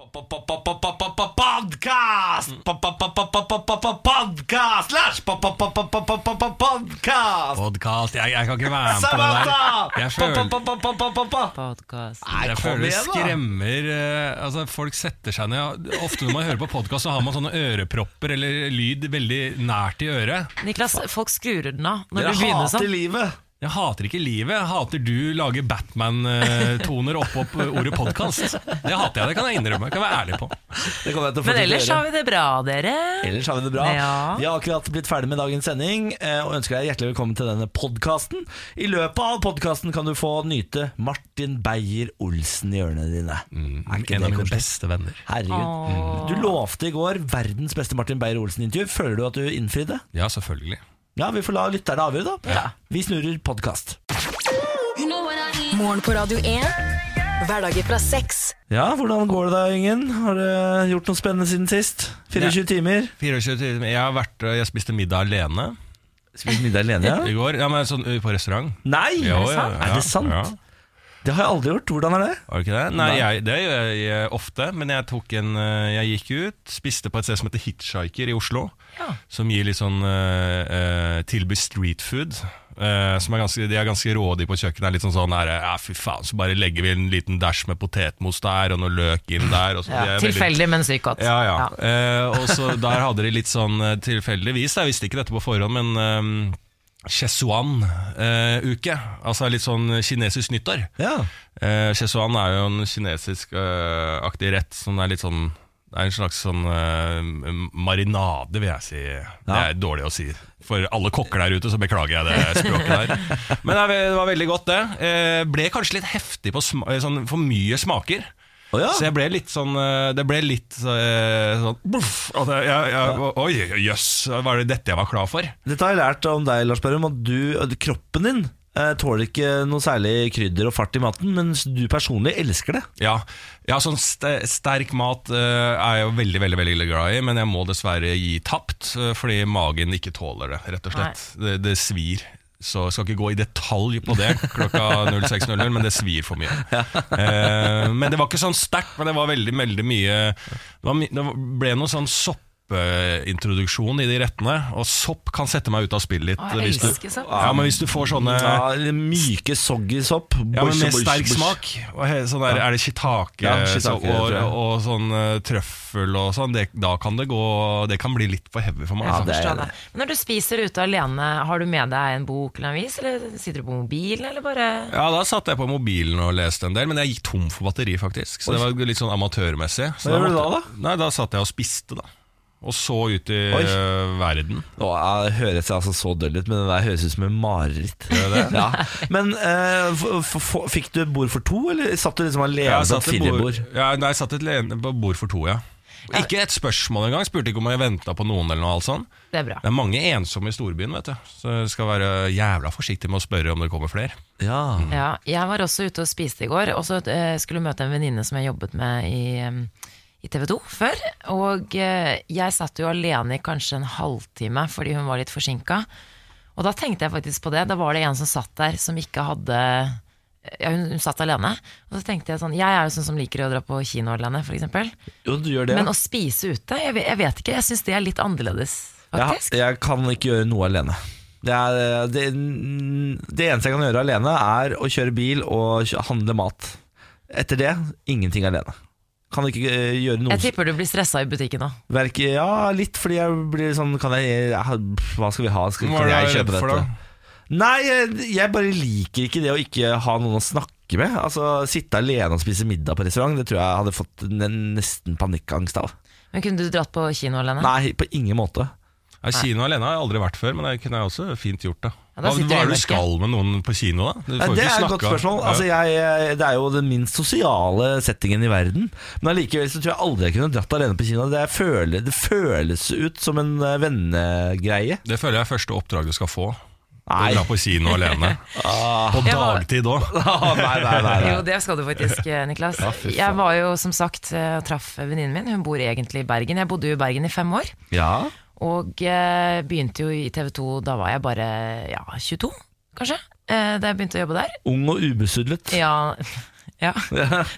Podkast! Podkast! Lars! Podkast! Podkast jeg, jeg kan ikke være med på det der. Jeg føler, Podcast. Jeg føler det skremmer eh, Altså Folk setter seg ned Ofte når man hører på podkast, så har man sånne ørepropper eller lyd veldig nært i øret. Niklas, folk skrur den av når Dere du begynner hater sånn. livet. Jeg hater ikke livet. Jeg hater du lager Batman-toner oppå opp ordet podkast. Det hater jeg, det kan jeg innrømme. Jeg kan være ærlig på. Det jeg til å Men ellers har vi det bra, dere. Ellers har vi det bra. Ja. Vi har akkurat blitt ferdig med dagens sending eh, og ønsker deg hjertelig velkommen til denne podkasten. I løpet av podkasten kan du få nyte Martin Beyer-Olsen i ørene dine. er ikke Mm, En det av mine koselig? beste venner. Herregud. Du lovte i går verdens beste Martin Beyer-Olsen-intervju. Føler du at du innfridde? Ja, selvfølgelig. Ja, vi får la lytterne avgjøre, da. Vi snurrer podkast. Morgen på Radio 1. Hverdager fra seks. Ja, hvordan går det da, Ingen? Har du gjort noe spennende siden sist? 24 timer? 24 timer. Jeg har vært, jeg spiste middag alene Spist middag alene, ja? i går. Ja, men sånn uh, på restaurant. Nei! Jo, ja, Er det sant? Ja. Det har jeg aldri gjort. Hvordan er det? Var du ikke det? Nei, Nei. jeg, det gjør jeg ofte, men jeg tok en eh, Jeg gikk ut, spiste på et sted som heter Hitchhiker i Oslo. Som gir litt sånn uh, uh, tilbyr street food. Uh, som er ganske, de er ganske rådige på kjøkkenet. Er litt sånn sånn her, ja, fy faen, Så bare legger vi en liten dash med potetmos der, og noe løk inn der. Så, Ja, er veldig- tilfeldig, men sykt godt. Ja, ja. Eh, og så Der hadde de litt sånn eh, tilfeldigvis, jeg visste ikke dette på forhånd, men um, Chesuan-uke. altså litt sånn kinesisk nyttår. Ja. Eh, Chesuan er jo en kinesisk-aktig rett som er litt sånn Det er en slags sånn eh, marinade, vil jeg si. Det er dårlig å si. For alle kokker der ute, så beklager jeg det språket der. Men det var veldig godt, det. Eh, ble kanskje litt heftig på eh, sånn for mye smaker. Å ja. Så jeg ble litt sånn eh, Det ble litt eh, sånn boff, jeg, jeg, jeg, Oi, jøss, var det dette jeg var klar for? Dette har jeg lært om deg, Lars Berrum, at du, kroppen din eh, tåler ikke noe særlig krydder og fart i maten, mens du personlig elsker det. Ja, ja sånn st sterk mat eh, er jeg jo veldig, veldig veldig glad i, men jeg må dessverre gi tapt, fordi magen ikke tåler det, rett og slett. Det, det svir. Så jeg skal ikke gå i detalj på det klokka 06.00, men det svir for mye. Eh, men det var ikke sånn sterkt, men det var veldig, veldig mye Det, var, det ble noe sånn soppintroduksjon i de rettene, og sopp kan sette meg ut av spill litt. Å, jeg hvis du- elsker sopp. Ja, men hvis du får sånne Ja, myke soggy sopp. ja, men med sterk smak. Og he- sånn der, Er det shiitake, Ja, så- shiitake, og, tror jeg. og sånn eh, trøffel og sånn, det, da kan det gå Det kan bli litt for heavy for meg. Ja, altså. det er Forstår det. Men når du spiser ute alene, har du med deg en bok eller en avis, eller sitter du på mobilen, eller bare Ja, Da satt jeg på mobilen og leste en del, men jeg gikk tom for batteri, faktisk. Så det var litt sånn amatørmessig. Så Hva gjør du da, da, Nei, Da satt jeg og spiste, da. Og så ut i Oi. eh, verden. Nå jeg det høres altså så døll ut, men det der høres ut som en mareritt. Ja. Men uh, f f f fikk du bord for to, eller satt du liksom alene på et firerbord? Ja, nei, jeg satt et lene på bord for to, ja. Ikke et spørsmål engang. Spurte ikke om jeg venta på noen. eller noe alt sånt. Det er bra. Det er mange ensomme i storbyen, vet du. Så jeg skal være jævla forsiktig med å spørre om det kommer flere. Ja. Ja, jeg var også ute og spiste i går, og så skulle skulle møte en venninne som jeg jobbet med i, eh, i TV 2 før. Og eh, jeg satt jo alene i kanskje en halvtime fordi hun var litt forsinka. Og da tenkte jeg faktisk på det. Da var det en som satt der som ikke hadde ja, hun, hun satt alene. Og så tenkte jeg sånn Jeg er jo sånn som liker å dra på kino alene, f.eks. Jo, du gjør det. Men å spise ute, jeg vet, jeg vet ikke. Jeg syns det er litt annerledes, Ja, jeg kan ikke gjøre noe alene. Det, er, det, det eneste jeg kan gjøre alene, er å kjøre bil og handle mat. Etter det ingenting alene. Kan ikke eh, gjøre noe Jeg tipper du blir stressa i butikken òg. Ja, litt fordi jeg blir sånn Kan jeg Hva skal vi ha? Skal, kan jeg kjøpe dette? Nei, jeg, jeg bare liker ikke det å ikke ha noen å snakke med. Altså Sitte alene og spise middag på restaurant, det tror jeg hadde fått nesten panikkangst av. Men kunne du dratt på kino alene? Nei, på ingen måte. Ja, kino alene har jeg aldri vært før, men det kunne jeg også fint gjort. da Ja, Hva, hva er det du skal med noen på kino, da? Får det er et godt spørsmål. Altså, jeg, det er jo den minst sosiale settingen i verden. Men allikevel så tror jeg aldri jeg kunne dratt alene på kino. Det, føler, det føles ut som en eh, vennegreie. Det føler jeg er første oppdrag du skal få. Nei. dra på kino alene. På dagtid òg. nei. Jo, det skal du faktisk, Niklas. Niklas. jeg var jo som sagt eh, og traff venninnen min. Hun bor egentlig i Bergen. Jeg bodde jo i Bergen i fem år. Ja. Og eh, begynte jo i TV 2, da var jeg bare ja, 22, kanskje. Eh, da jeg begynte å jobbe der. Ung og ubesudlet. Ja, ja,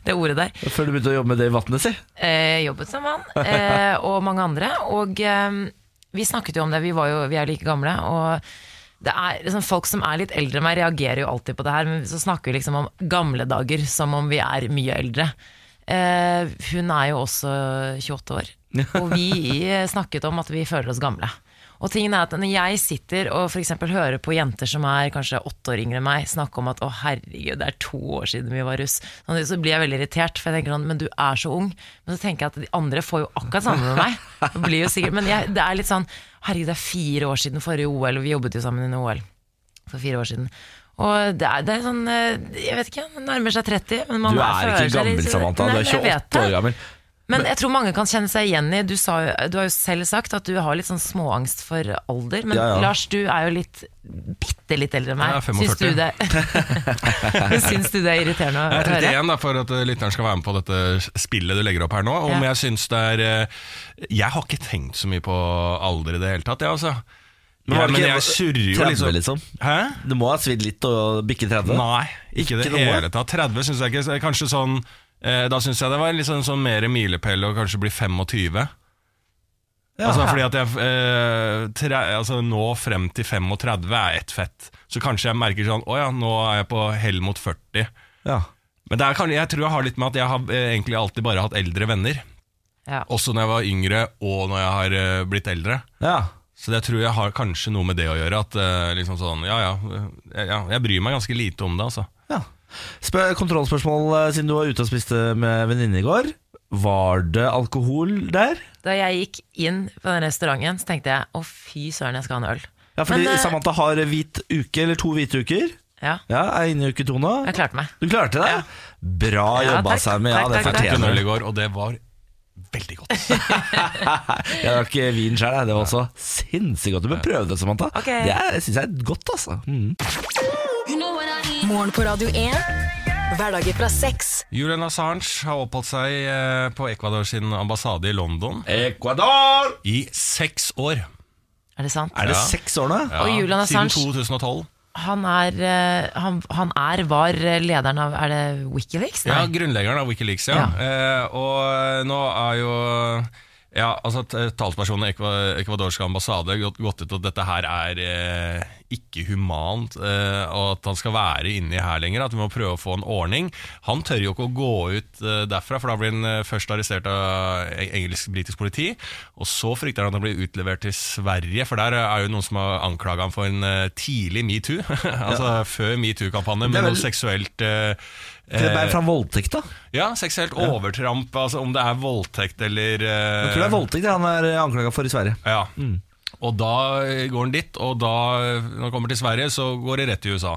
det ordet der. Før du begynte å jobbe med det i vannet, si. Eh, jobbet som mann eh, og mange andre. Og eh, vi snakket jo om det, vi, var jo, vi er like gamle. Og det er liksom, folk som er litt eldre enn meg, reagerer jo alltid på det her. Men så snakker vi liksom om gamle dager som om vi er mye eldre. Eh, hun er jo også 28 år, og vi snakket om at vi føler oss gamle. Og tingen er at Når jeg sitter og for hører på jenter som er kanskje åtte år yngre enn meg, snakke om at 'å herregud, det er to år siden vi var russ', sånn, så blir jeg veldig irritert. For jeg tenker sånn, men du er så ung. Men så tenker jeg at de andre får jo akkurat samme med meg. Det blir jo sikkert, men jeg, det er litt sånn Herregud, det er fire år siden forrige OL, og vi jobbet jo sammen under OL for fire år siden. Og det er, det er sånn eh, Jeg vet ikke, nærmer seg 30. Men man Du er er ikke gammel, Samantha. Du er 28 år gammel. Men jeg tror mange kan kjenne seg igjen i Du, sa, du har jo selv sagt at du har litt sånn småangst for alder. Men Ja, ja. Lars, du er jo litt bitte litt eldre enn meg. 45. Syns du det, syns du det er irriterende å Jeg er 31 da, for at lytteren skal være med på dette spillet du legger opp her nå. Om Ja. jeg synes det er eh, Jeg har ikke tenkt så mye på alder i det hele tatt, jeg, altså. Men Ja, men jeg surrer jo 30, liksom. liksom? Hæ? Det må ha svidd litt og bikke 30? Nei, ikke i det hele tatt. 30 syns jeg ikke. Kanskje sånn eh, Da syns jeg det var litt sånn, sånn mer milepæl å kanskje bli 25. Ja. Altså fordi at jeg eh, tre, altså Nå frem til 35 er ett fett. Så kanskje jeg merker sånn Å ja, nå er jeg på hell mot 40. Ja. Men det er, kan- jeg tror jeg har litt med at jeg har eh, egentlig alltid bare hatt eldre venner. Ja. Også når jeg var yngre, og når jeg har eh, blitt eldre. ja. Så det tror jeg har kanskje noe med det å gjøre. At liksom sånn, ja, ja, ja Jeg bryr meg ganske lite om det, altså. Ja. Spør, kontrollspørsmål, eh, siden du var ute og spiste med venninne i går. Var det alkohol der? Da jeg gikk inn på den restauranten, så tenkte jeg å fy søren, jeg skal ha en øl. Ja, fordi Men, eh, Samantha har hvit uke, eller to hvite uker. Ja, Ja, Er inne i uke to nå. jeg klarte meg. Du klarte det? Bra jobba, ja, Sammy. Ja, det fortjener øl du. i går, og det var veldig godt. Jeg drakk vin sjøl, det var også sinnssykt godt. Du bør prøve det, Samantha. Okay. Det syns jeg er godt, altså. Mm. Morgen på Radio 1. Hverdager fra seks. Julian Assange har oppholdt seg eh, på Ecuador sin ambassade i London Ecuador! i seks år. Er det sant? Er det Ja. seks år nå? Ja, Og Julian Assange- Siden 2012. Han er, eh, han, han er, var lederen av Er det Wikileaks? Ja, Nei. grunnleggeren av Wikileaks, ja. Eh, og nå er jo ja, altså Talspersonen i Ekva- ekvadorske ambassade har gått ut at dette her er eh, ikke humant, eh, og at han skal være inni her lenger. At vi må prøve å få en ordning. Han tør jo ikke å gå ut eh, derfra, for da blir han eh, først arrestert av engelsk-britisk politi. Og så frykter han han blir utlevert til Sverige, for der er jo noen som har anklaga ham for en eh, tidlig metoo. altså før metoo-kampanjen, med noe seksuelt eh, Kan det være fra voldtekt, da? ja, seksuelt overtramp, altså om det er voldtekt eller eh, Jeg tror det er voldtekt han er anklaga for i Sverige. Ja. Og da går han dit, og da, når han kommer til Sverige, så går det rett til USA.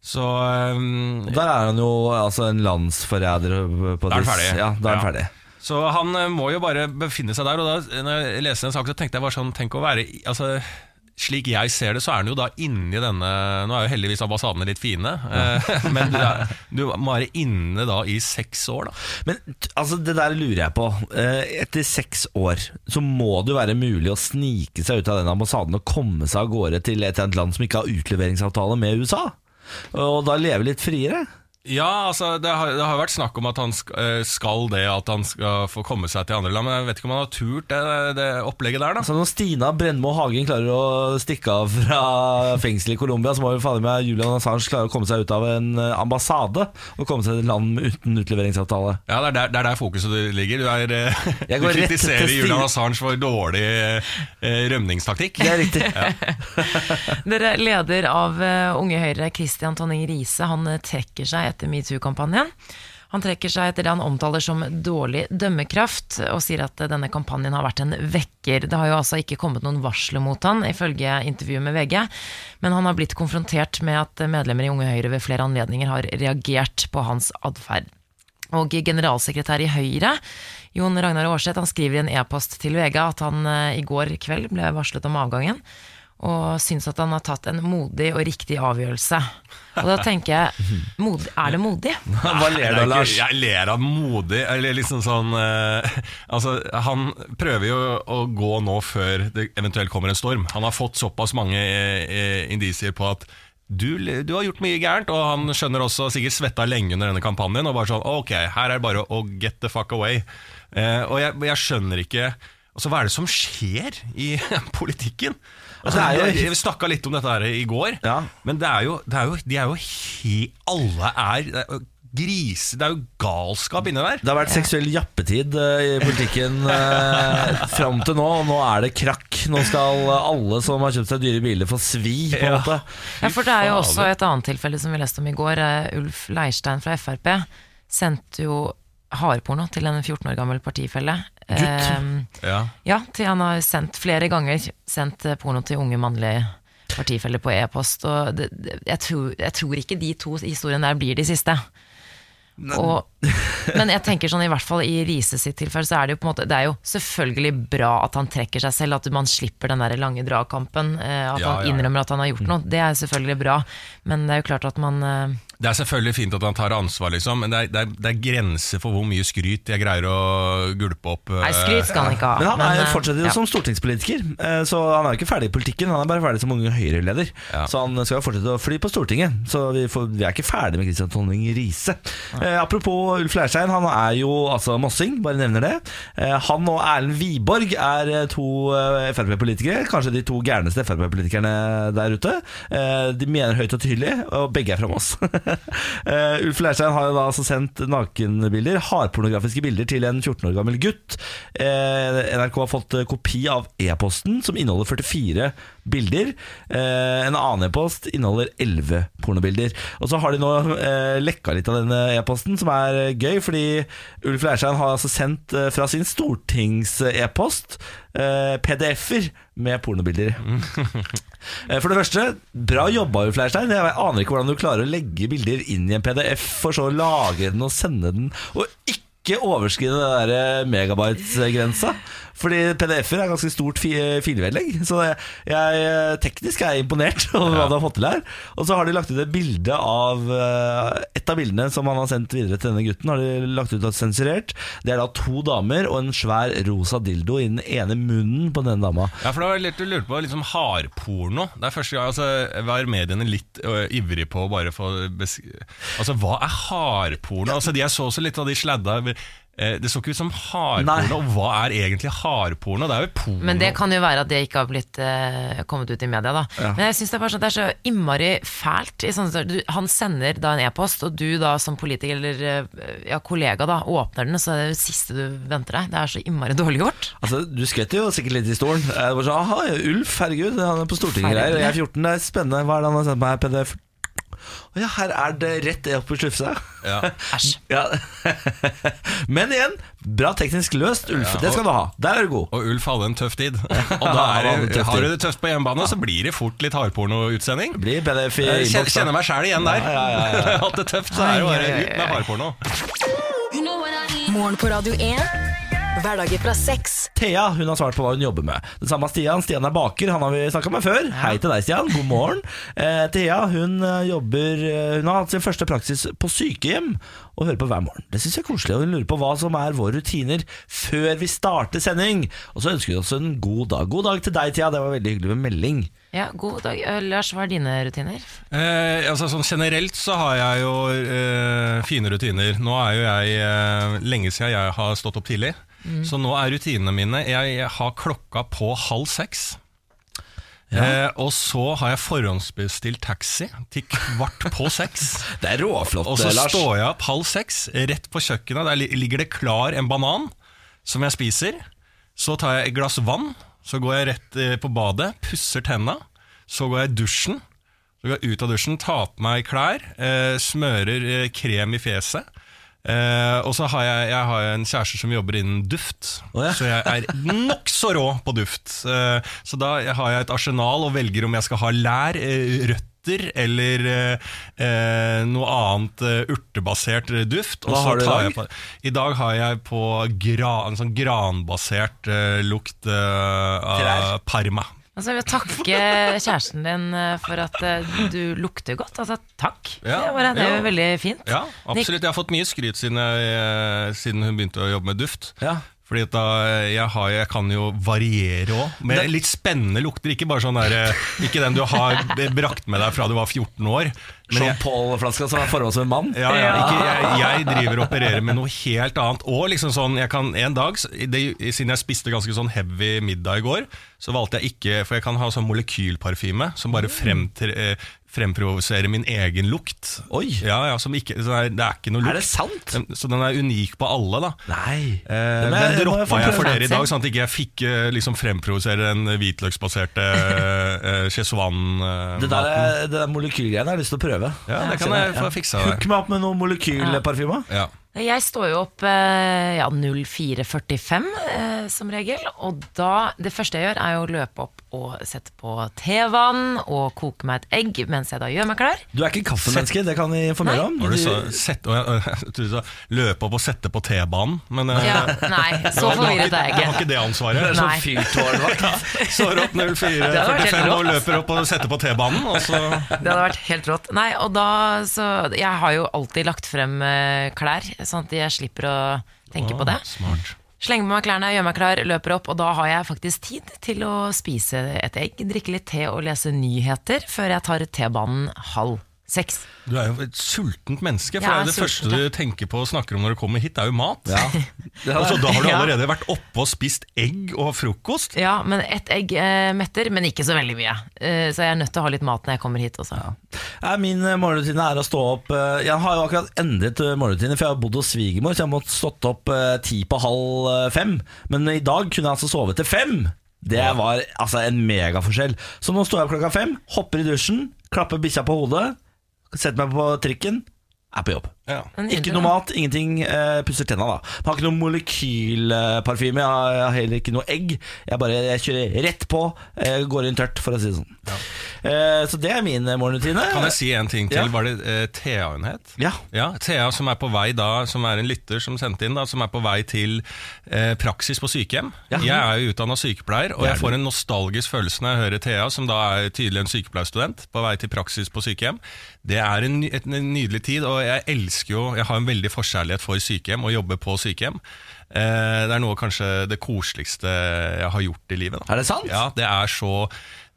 Så um, Der er han jo altså en landsforræder. på Da er han ferdig. Ja, da er han Ja. ferdig. Så han eh, må jo bare befinne seg der. Og da når jeg leste en sak, så tenkte jeg bare sånn Tenk å være altså, Slik jeg ser det, så er den jo da inni denne Nå er jo heldigvis ambassadene litt fine, ja. men du, er, du må være inne da i seks år, da. Men altså, det der lurer jeg på. Eh, Etter seks år så må det jo være mulig å snike seg ut av den ambassaden og komme seg av gårde til et land som ikke har utleveringsavtale med USA. Og da leve litt friere. Ja, altså det har, det har vært snakk om at han eh, skal det, at han skal få komme seg til andre land. Men jeg vet ikke om han har turt det, det opplegget der, da. Så når Stina Brennmo Hagen klarer å stikke av fra fengsel i Colombia, så må jo fader meg Julian Assange klare å komme seg ut av en eh, ambassade og komme seg til et land uten utleveringsavtale. Ja, Det er der, det er der fokuset du ligger. Du, er, eh, du kritiserer Julian Assange for dårlig eh, rømningstaktikk. Det er riktig. Dere leder av Unge Høyre, Christian Tonning Riise, han trekker seg etter metoo-kampanjen. Han trekker seg etter det han omtaler som dårlig dømmekraft, og sier at denne kampanjen har vært en vekker. Det har jo altså ikke kommet noen varsler mot han, ifølge intervjuet med VG, men han har blitt konfrontert med at medlemmer i Unge Høyre ved flere anledninger har reagert på hans atferd. Og generalsekretær i Høyre, Jon Ragnar Aarseth, han skriver i en e-post til VG at han eh, i går kveld ble varslet om avgangen. Og syns at han har tatt en modig og riktig avgjørelse. Og da tenker jeg, mod, er det modig? Hva ler du av, Lars? Jeg ler av modig. Eller liksom sånn eh, Altså, Han prøver jo å gå nå før det eventuelt kommer en storm. Han har fått såpass mange eh, indisier på at du, du har gjort mye gærent, og han skjønner også sikkert svetta lenge under denne kampanjen. Og bare sånn, ok, her er det bare å get the fuck away. Eh, og jeg, jeg skjønner ikke Altså, Hva er det som skjer i politikken? Altså, Det er jo- vi snakka litt om dette her i går, Ja. men det er jo, det er jo, de er jo he, Alle er, det er Gris, Det er jo galskap inni der. Det har vært seksuell jappetid eh, i politikken eh, fram til nå, og nå er det krakk. Nå skal alle som har kjøpt seg dyre biler, få svi, på en Ja. måte. Ja, for det er jo også et annet tilfelle som vi leste om i går. Eh, Ulf Leirstein fra Frp sendte jo hardporno til en 14 år gammel partifelle. Gutt? Ja. ja, til han har sendt flere ganger sendt eh, porno til unge mannlige partifeller på e-post. Og det, det, jeg, tror, jeg tror ikke de to historiene der blir de siste. Og, men jeg tenker sånn i hvert fall i Riise sitt tilfelle så er det jo på en måte Det er jo selvfølgelig bra at han trekker seg selv, at man slipper den der lange dragkampen. eh, At Ja, han ja, ja. innrømmer at han har gjort noe. Det er selvfølgelig bra. Men det er jo klart at man eh, Det er selvfølgelig fint at han tar ansvar, liksom, men det er, det, er, det er grenser for hvor mye skryt jeg greier å gulpe opp. eh, Nei, skryt skal han ikke ha. Men han er, men, fortsetter jo ja. som stortingspolitiker, eh, så han er jo ikke ferdig i politikken. Han er bare ferdig som unge Høyre-leder. Ja. Så han skal jo fortsette å fly på Stortinget. Så vi, får, vi er ikke ferdig med Kristian Tonning Riise. Eh, apropos Ulf Leirstein, han er jo altså mossing, bare nevner det. Eh, han og Erlend Wiborg er eh, to eh, Frp-politikere, kanskje de to gærneste Frp-politikerne der ute. Eh, de mener høyt og tydelig, og begge er fra Moss. Eh, Ulf Leirstein har jo da altså sendt nakenbilder, hardpornografiske bilder, til en 14 år gammel gutt. Eh, NRK har fått eh, kopi av e-posten, som inneholder 44 bilder. En annen e-post inneholder 11 pornobilder. Og så har de nå lekka litt av denne e-posten, som er gøy, fordi Ulf Leirstein har altså sendt fra sin stortings-e-post eh, PDF-er med pornobilder. i. For det første, bra jobba Fleirstein. Leirstein. Jeg aner ikke hvordan du klarer å legge bilder inn i en PDF, for så å lagre den og sende den, og ikke overskride den der megabytes-grensa. Fordi PDF-er er ganske stort fi filvedlegg. Så jeg, jeg teknisk er jeg imponert over hva du har fått til her. Og så har de lagt ut et bilde av eh, Et av bildene som han har sendt videre til denne gutten, har de lagt ut og sensurert. Det er da to damer og en svær rosa dildo i den ene munnen på denne dama. Ja, for det var litt, du lurte på liksom hardporno. Det er første gang altså, var mediene litt ø, ivrig på å bare få Altså, hva er hardporno? Altså, de jeg så også litt av de sladda eh, Det så ikke ut som hardporno. Og hva er egentlig hardporno? Det er jo porno. Men det kan jo være at det ikke har blitt uh, kommet ut i media, da. Men jeg synes det sånn, det er så innmari fælt. I sånne, du, han sender da en e-post, og du da som politiker eller eh, ja, kollega da åpner den, så er det det siste du venter deg. Det er så innmari dårlig gjort. Altså, Du skvetter jo sikkert litt i stolen. Det var sånn, Aha, Ulf, herregud, han er på Stortinget greier. Jeg er 14, det er spennende. Hva er det han har sendt meg? PDF? Å ja, her er det rett opp i slufsa. Ja. Æsj. Ja. Men igjen, bra teknisk løst, Ulf. Det skal du ha. Der er du god. Og Ulf hadde en tøff tid. Og da er det, har du det tøft på hjemmebane, så blir det fort litt hardpornoutsending. Blir PDF i kjenner, kjenner meg sjæl igjen der. Ja, ja, ja, ja. Hatt det tøft, så er det bare ut med hardporno. Morgen på Radio 1. Hverdager fra seks. Thea hun har svart på hva hun jobber med. Det samme er Stian. Stian er baker, han har vi snakka med før. Hei til deg, Stian. God morgen. Eh, Thea hun eh, jobber eh, Hun har hatt sin første praksis på sykehjem og hører på hver morgen. Det syns jeg er koselig. Og hun lurer på hva som er våre rutiner før vi starter sending. Og så ønsker vi oss en god dag. God dag til deg, Thea. Det var veldig hyggelig med melding. Ja, god dag. Eh, Lars, hva er dine rutiner? Eh, altså sånn Generelt så har jeg jo eh, fine rutiner. Nå er jo jeg eh, lenge siden jeg har stått opp tidlig. Så nå er rutinene mine Jeg, jeg har klokka på halv seks. Eh, og så har jeg forhåndsbestilt taxi til kvart på seks. Det er råflott, Lars. Og så Lars. står jeg opp halv seks, rett på kjøkkenet. Der ligger det klar en banan som jeg spiser. Så tar jeg et glass vann, så går jeg rett eh, på badet, pusser tenna. Så går jeg i dusjen. Så går jeg ut av dusjen, tar på meg klær, eh, smører eh, krem i fjeset. Eh, og så har jeg, jeg har en kjæreste som jobber innen duft, oh, ja. så jeg er nokså rå på duft. Eh, så da har jeg et arsenal og velger om jeg skal ha lær, eh, røtter eller eh, eh, noe annet eh, urtebasert duft. Hva så har du i dag? på, I dag har jeg på gra, en sånn granbasert lukt av Trær. Parma. Altså, jeg vil takke kjæresten din eh, for at eh, du lukter godt. Altså, takk. Ja, det, var, det er ja. jo veldig fint. Ja, absolutt. Jeg har fått mye skryt siden, jeg, eh, siden hun begynte å jobbe med duft. Ja. Fordi da, jeg, har, jeg kan jo variere òg, med litt spennende lukter. Ikke bare sånn der, Ikke den du har brakt med deg fra du var 14 år. Men Jean-Paul-flaska som er formet som en mann. ja, ja, ikke, jeg, jeg driver og opererer med noe helt annet. Og liksom sånn, jeg kan en dag, det, Siden jeg spiste ganske sånn heavy middag i går, så valgte jeg ikke For jeg kan ha sånn molekylparfyme som bare fremtre, eh, fremprovoserer min egen lukt. Oi. Ja, ja, som ikke, så det, er, det er ikke noe lukt. Er det sant? Så den er unik på alle, da. Nei. Eh, Den, den droppa jeg for dere i dag, sånn at ikke jeg fikk eh, liksom fremprovosere den hvitløksbaserte uh, Chesuan-maten. Det der, er- det der molekylgreiene har jeg lyst til å prøve. Ja, det kan jeg få fiksa. Hook meg opp med noe molekylparfyme. Ja. Jeg står jo opp eh, ja, 04.45 eh, som regel, og da Det første jeg gjør, er å løpe opp og sette på tevann og koke meg et egg mens jeg da gjør meg klar. Du er ikke kaffemenneske, det kan vi informere om. Var det så, Du- sett, å, jeg, jeg trodde du sa løpe opp og sette på T-banen, men eh, Ja, nei, så du forvirret ikke- er jeg Du har ikke. ikke det ansvaret? Det er sånn fyrtårnvakt. Står opp hadde vært helt 04.45 og løper opp og setter på T-banen, og så Det hadde vært helt rått. Nei, og da så Jeg har jo alltid lagt frem klær, sånn at jeg slipper å tenke på det. Smart. Slenger på meg klærne, gjør meg klar, løper opp, og da har jeg faktisk tid til å spise et egg, drikke litt te og lese nyheter før jeg tar T-banen halv seks. Du er jo et sultent menneske, for det, er det første du tenker på og snakker om når du kommer hit, det er jo mat. Ja. Altså, da har du Ja. allerede vært oppe og spist egg og frokost. Ja, men ett egg eh, metter, men ikke så veldig mye. Eh, så jeg er nødt til å ha litt mat når jeg kommer hit også. Ja, Min eh, morgenrutine er å stå opp eh, Jeg har jo akkurat endret eh, morgenrutine, for jeg har bodd hos svigermor, så jeg har måttet stått opp eh, ti på halv eh, fem. Men i dag kunne jeg altså sove til fem. Det var altså en megaforskjell. Så nå står jeg opp klokka fem, hopper i dusjen, klapper bikkja på hodet, setter meg på trikken, er på jobb. Ja. Ikke noe mat, ingenting. Uh, pusser tenna, da. Jeg har ikke noe molekylparfyme, jeg har jeg har heller ikke noe egg. Jeg bare jeg kjører rett på, eh, går inn tørt, for å si det sånn. Eh, så det er min morgenrutine. Kan jeg si en ting til? Ja. Var det Thea hun het? Ja. Ja, Thea som er på vei da, som er en lytter som sendte inn, da, som er på vei til eh, praksis på sykehjem. Ja. Jeg er jo utdanna sykepleier, og jeg får en nostalgisk følelse når jeg hører Thea, som da er tydelig en sykepleierstudent, på vei til praksis på sykehjem. Det er en, en nydelig tid, og jeg elsker jo Jeg har en veldig forkjærlighet for sykehjem, og jobber på sykehjem. Eh, det er noe kanskje det koseligste jeg har gjort i livet. Da. Er det sant? Ja, det er så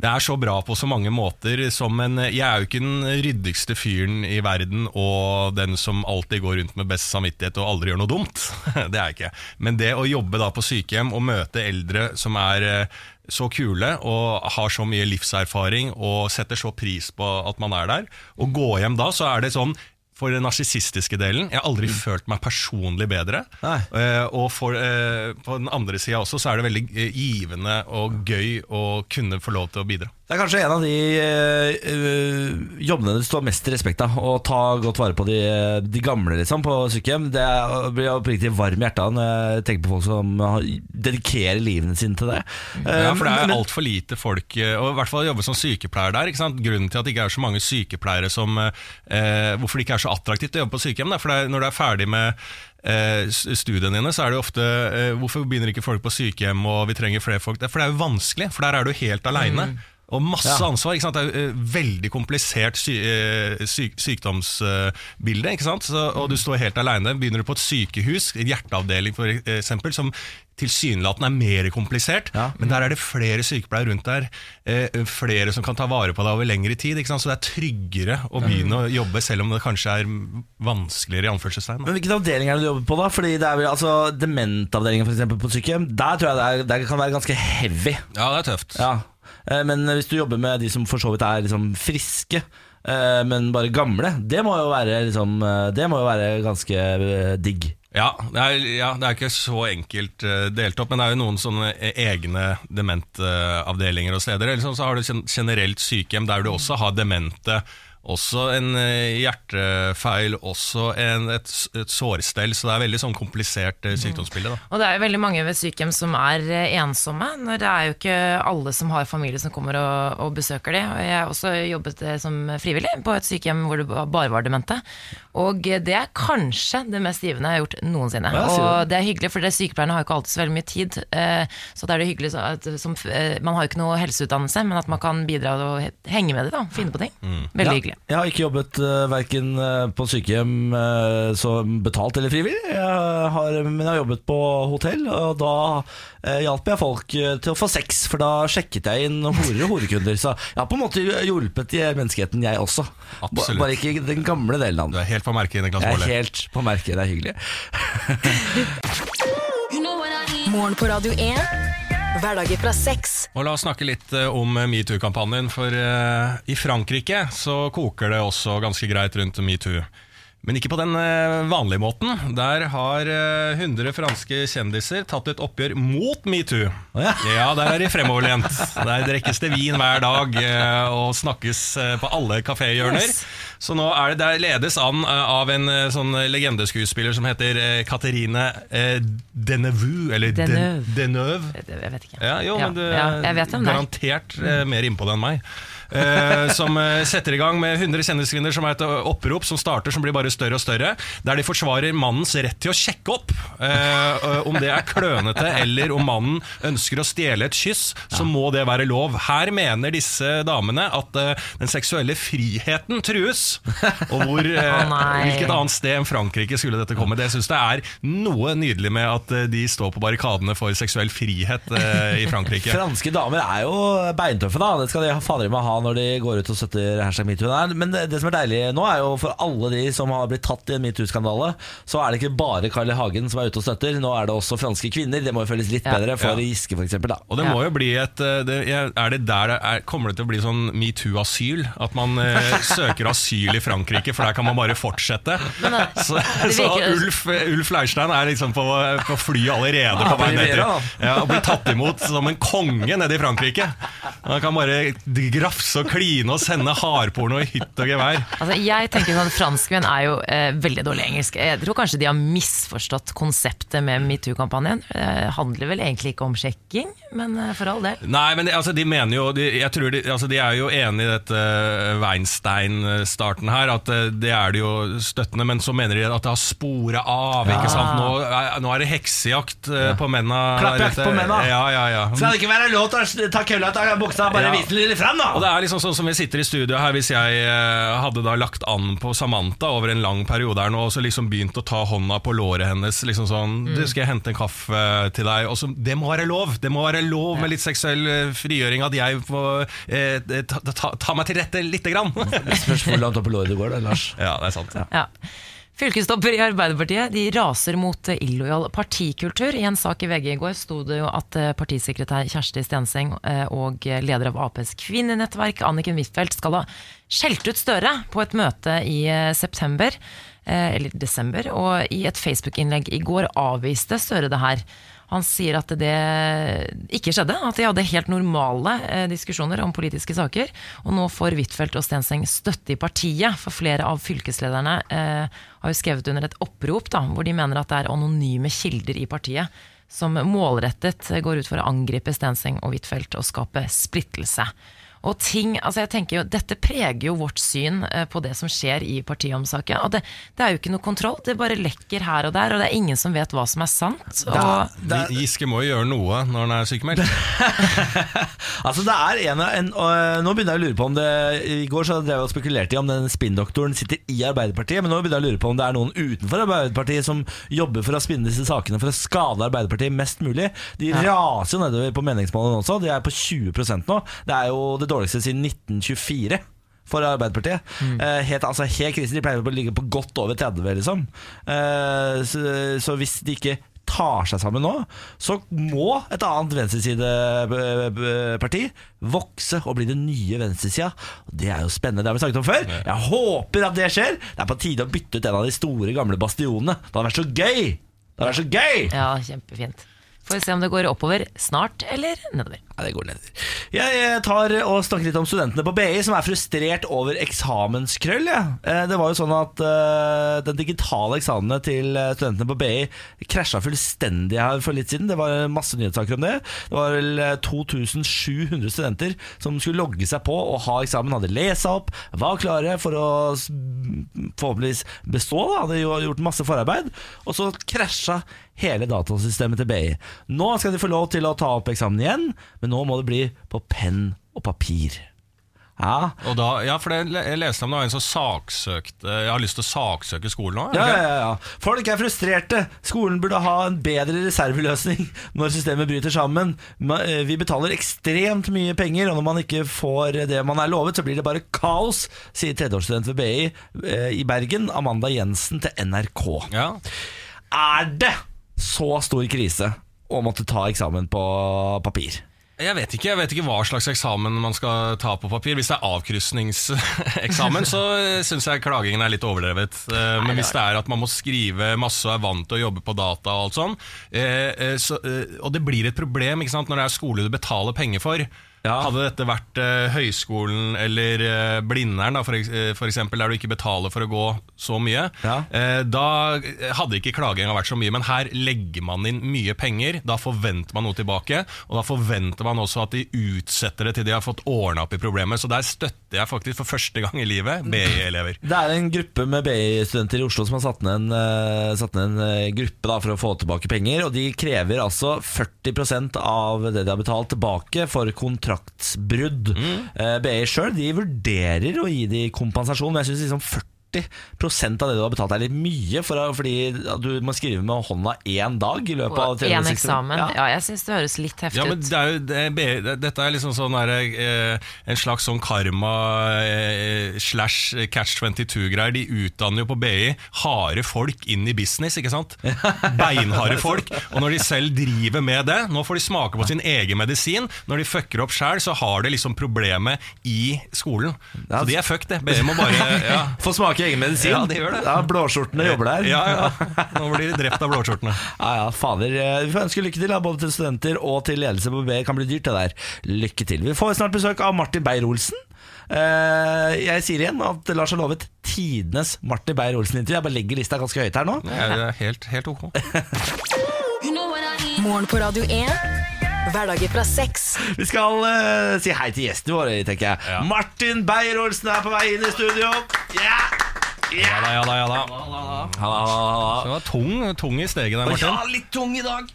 det er så bra på så mange måter. Som en, jeg er jo ikke den ryddigste fyren i verden og den som alltid går rundt med best samvittighet og aldri gjør noe dumt. Det er jeg ikke. Men det å jobbe da på sykehjem og møte eldre som er eh, så kule og har så mye livserfaring og setter så pris på at man er der, og gå hjem da, så er det sånn for den narsissistiske delen. Jeg har aldri følt meg personlig bedre. Eh, og for, eh, på den andre sida også, så er det veldig eh, givende og gøy å kunne få lov til å bidra. Det er kanskje en av de uh, eh, jobbene du står mest i respekt av. Å ta godt vare på de, de gamle liksom, på sykehjem. Det er- blir oppriktig varm i hjertet når jeg tenker på folk som dedikerer livene sine til det. Ja, for det Eh, er altfor lite folk, eh, og i hvert fall jobbe som sykepleier der. Grunnen til at det ikke er så mange sykepleiere som uh, Hvorfor det ikke er så attraktivt å jobbe på sykehjem, da. for det når du er ferdig med eh, studiene dine, så er det jo ofte eh, Hvorfor begynner ikke folk på sykehjem, og vi trenger flere folk? Det For det er jo vanskelig, for der er du helt aleine. Og masse Ja. ansvar. ikke sant? Det er eh, veldig komplisert sy eh, syk sykdomsbilde. ikke sant? Så, og du står helt aleine. Begynner du på et sykehus, en hjerteavdeling eksempel, som tilsynelatende er mer komplisert, Ja. men der er det flere sykepleiere rundt der. Eh, flere som kan ta vare på deg over lengre tid. ikke sant? Så det er tryggere å begynne å jobbe, selv om det kanskje er vanskeligere. i anførselstegn. Men Hvilken avdeling er det du jobber på, da? Fordi det er vel, altså Dementavdelingen for eksempel, på sykehjem, der tror jeg det, er, det kan være ganske heavy. Ja, det er tøft. Ja. Eh, Men hvis du jobber med de som for så vidt er liksom friske, eh, men bare gamle, det må jo være, liksom, eh, må jo være ganske digg. Ja, det er, ja, det er ikke så enkelt delt opp, men det er jo noen sånne e- egne dementavdelinger og steder. Eller sånn, så har du generelt sykehjem der du også har demente. Også en eh, hjertefeil, også en, et, et sårstell. Så det er veldig sånn komplisert eh, sykdomsbilde. Da. Og det er jo veldig mange ved sykehjem som er eh, ensomme. Når det er jo ikke alle som har familie som kommer og, og besøker dem. Og jeg har også jobbet som frivillig på et sykehjem hvor det bare var demente. Og det er kanskje det mest givende jeg har gjort noensinne. Ja, og det er hyggelig, for det sykepleierne har jo ikke alltid så veldig mye tid. eh, Så da er det hyggelig at, som, Man har jo ikke noe helseutdannelse, men at man kan bidra og henge med dem, da. Finne på ting. Veldig Ja, hyggelig. Jeg har ikke jobbet uh, verken på sykehjem uh, som betalt eller frivillig, jeg har, men jeg har jobbet på hotell, og da uh, hjalp jeg folk eh, til å få sex, for da sjekket jeg inn horer og horekunder. Så jeg har på en måte hjulpet i menneskeheten, jeg også. Absolutt. Bare ikke den gamle delen av Du er helt på merket, Niklas Jeg er helt på merket, det er hyggelig. Morgen på Radio 1. Hverdager fra seks. Og La oss snakke litt eh, om metoo-kampanjen. For eh, i Frankrike så koker det også ganske greit rundt metoo. Men ikke på den eh, vanlige måten. Der har eh, 100 franske kjendiser tatt et oppgjør mot metoo. ja. Der er de fremoverlent. Der drikkes det vin hver dag eh, og snakkes eh, på alle kaféhjørner. Så nå er det der ledes an eh, av en eh, sånn legendeskuespiller som heter Catherine Katerine eh, Deneuve, eller Deneuve. Deneuve. Jeg vet ikke. Ja, jo, men du er. garantert eh, mer innpå det enn meg. Eh, som eh, setter i gang med 100 kjendiskvinner som er et opprop som starter, som blir bare større og større. Der de forsvarer mannens rett til å sjekke opp eh, om det er klønete, eller om mannen ønsker å stjele et kyss, så må det være lov. Her mener disse damene at eh, den seksuelle friheten trues. Og hvor, eh, hvilket annet sted enn Frankrike skulle dette komme? Det syns jeg er noe nydelig med at de står på barrikadene for seksuell frihet i Frankrike. Franske damer er jo beintøffe, da. Det skal de ha fader meg ha når de går ut og støtter hashtag metoo. Men det, det som er deilig nå, er jo for alle de som har blitt tatt i en metoo-skandale, så er det ikke bare Carl I. Hagen som er ute og støtter. Nå er det også franske kvinner. Det må jo føles litt Ja. bedre for Ja. Giske, for eksempel. Og det Ja. må jo bli et eh, det, Er det der er, Kommer det til å bli sånn metoo-asyl? At man eh, søker asyl i Frankrike, for der kan man bare fortsette? Så, det så virker- Ulf, Ulf Leirstein er liksom på, på fly allerede på vei ned til ja, Og blir tatt imot som en konge nede i Frankrike. Han kan bare grafse og kline og sende hardporno i hytt og gevær. Altså, jeg tenker sånn at Franskmenn er jo eh, veldig dårlig engelsk. Jeg tror kanskje de har misforstått konseptet med metoo-kampanjen. Eh, handler vel egentlig ikke om sjekking, men eh, for all del. Nei, men de, altså, de mener jo de, Jeg tror de, altså, de er jo enig i dette eh, Weinstein-starten her, at eh, det er det jo støttende, men så mener de at det har spora av. Ikke sant? Nå, er- nå er det heksejakt ja. på menna. Klappjakt på menna. Ja, ja, ja. Skal det ikke være lov til å ta kølla ut av buksa og bare Ja. vise den litt frem, da? Og det er liksom sånn som vi sitter i studio her Hvis jeg eh, hadde da lagt an på Samantha over en lang periode her nå Og så liksom begynt å ta hånda på låret hennes Liksom sånn, du skal jeg hente en kaffe til deg? Og så, det må være lov! Det må være lov med litt seksuell eh, frigjøring At jeg får eh, ta, ta, ta meg til rette litt grann. Spørs hvor langt opp i låret du går, da, Lars. Ja, det er sant. Ja. Fylkestopper i Arbeiderpartiet de raser mot illojal partikultur. I en sak i VG i går sto det jo at eh, partisekretær Kjersti Stenseng eh, og leder av Aps kvinnenettverk Anniken Huitfeldt skal ha skjelt ut Støre på et møte i eh, september, eller desember, og i et Facebook-innlegg i går avviste Støre det her. Han sier at det ikke skjedde, at de hadde helt normale eh, diskusjoner om politiske saker. Og nå får Huitfeldt og Stenseng støtte i partiet, for flere av fylkeslederne eh, har jo skrevet under et opprop da, hvor de mener at det er anonyme kilder i partiet som målrettet går ut for å angripe Stenseng og Huitfeldt og skape splittelse. Og ting, altså jeg tenker jo, Dette preger jo vårt syn eh, på det som skjer i partiet om saken. Og det, det er jo ikke noe kontroll, det bare lekker her og der, og det er ingen som vet hva som er sant. Og, Giske må jo gjøre noe når han er sykemeldt Altså det er en, en og Nå begynner jeg å lure på om det I går så drev jeg og spekulerte i om den spinndoktoren sitter i Arbeiderpartiet, men nå begynner jeg å lure på om det er noen utenfor Arbeiderpartiet som jobber for å spinne disse sakene for å skade Arbeiderpartiet mest mulig. De raser jo nedover på meningsmålene også. De er på 20% nå. Det er jo det dårligste siden 1924 for Arbeiderpartiet. Eh, helt, altså, helt krise. De pleier å ligge på godt over 30, liksom. Eh, så, så hvis de ikke tar seg sammen nå, så må et annet venstresideparti vokse og bli den nye venstresida. Det er jo spennende, det har vi snakket om før. Jeg håper at det skjer. Det er på tide å bytte ut en av de store, gamle bastionene. Det hadde vært så gøy! Det hadde vært så gøy! ja, kjempefint. Får vi se om det går oppover snart eller nedover. Ja, det går nedover. Jeg eh, tar og snakker litt om studentene på BI som er frustrert over eksamenskrøll. Ja. Eh, Det var jo sånn at eh, den digitale eksamene til studentene på BI krasja fullstendig her for litt siden. Det var masse nyhetssaker om det. Det var vel eh, 2700 studenter som skulle logge seg på og ha eksamen. Hadde lesa opp, var klare for å forhåpentligvis bestå. Da. Hadde jo gjort masse forarbeid. Og så krasja hele datasystemet til BI. Nå skal de få lov til å ta opp eksamen igjen, men nå må det bli på penn og papir. Ja, da, ja, for det, Jeg leste om det var en som saksøkte Jeg har lyst til å saksøke skolen nå. ja, ja, ja. Folk er frustrerte. Skolen burde ha en bedre reserveløsning når systemet bryter sammen. Eh, Vi betaler ekstremt mye penger, og når man ikke får det man er lovet, så blir det bare kaos, sier tredjeårsstudent ved BI eh, i Bergen, Amanda Jensen, til NRK. Ja. Er det så stor krise å måtte ta eksamen på papir? Jeg vet ikke jeg vet ikke hva slags eksamen man skal ta på papir. Hvis det er avkrysningseksamen, så syns jeg klagingen er litt overdrevet. Eh, Men hvis det er at man må skrive masse og er vant til å jobbe på data og alt sånn, eh, eh, så, og det blir et problem ikke sant, når det er skole du betaler penger for. Ja. Hadde dette vært eh, høyskolen eller eh, Blindern, da, for, eks- eh, for eksempel, der du ikke betaler for å gå så mye, Ja. eh, da hadde ikke klaginga vært så mye. Men her legger man inn mye penger, da forventer man noe tilbake. Og da forventer man også at de utsetter det til de har fått ordna opp i problemet. Så der støtter jeg faktisk for første gang i livet BI-elever. Det er en gruppe med BI-studenter i Oslo som har satt ned en, eh, satt ned en eh, gruppe da, for å få tilbake penger. Og de krever altså 40% av det de har betalt tilbake for kontraktsbrudd. Eh, BI sjøl vurderer å gi de kompensasjon, men jeg syns liksom 40 av det du har betalt er litt mye, for, fordi du må skrive med hånda én dag i løpet av 360 én eksamen. Ja. Ja, jeg syns det høres litt heftig Ja, men ut. det er jo, det er, dette er liksom sånn der, eh, en slags sånn karma eh, slash catch 22-greier. De utdanner jo på BI harde folk inn i business, ikke sant? Beinharde folk. Og når de selv driver med det, nå får de smake på sin egen medisin. Når de fucker opp sjæl, så har de liksom problemet i skolen. Så de er fucked, det. BI må bare ja. Få smake egen medisin. Ja, det gjør det. Ja, Blåskjortene jobber der. Ja, ja. Nå blir de drept av blåskjortene. Ja, ja, fader. Eh, Vi får ønske lykke til, både til studenter og til ledelse på BI. Kan bli dyrt, det der. Lykke til. Vi får snart besøk av Martin Beyer-Olsen. Uh, jeg sier igjen at Lars har lovet tidenes Martin Beyer-Olsen-intervju. Jeg bare legger lista ganske høyt her nå. Det er helt, helt ok. Morgen på Radio 1. Hverdager fra sex. Vi skal eh, si hei til gjestene våre, tenker jeg. Ja. Martin Beyer-Olsen er på vei inn i studio. Ja! Ja da, ja da. ja da Halla, halla, halla. Det var tung, tung i steget der, Martin. Ja, litt tung i dag.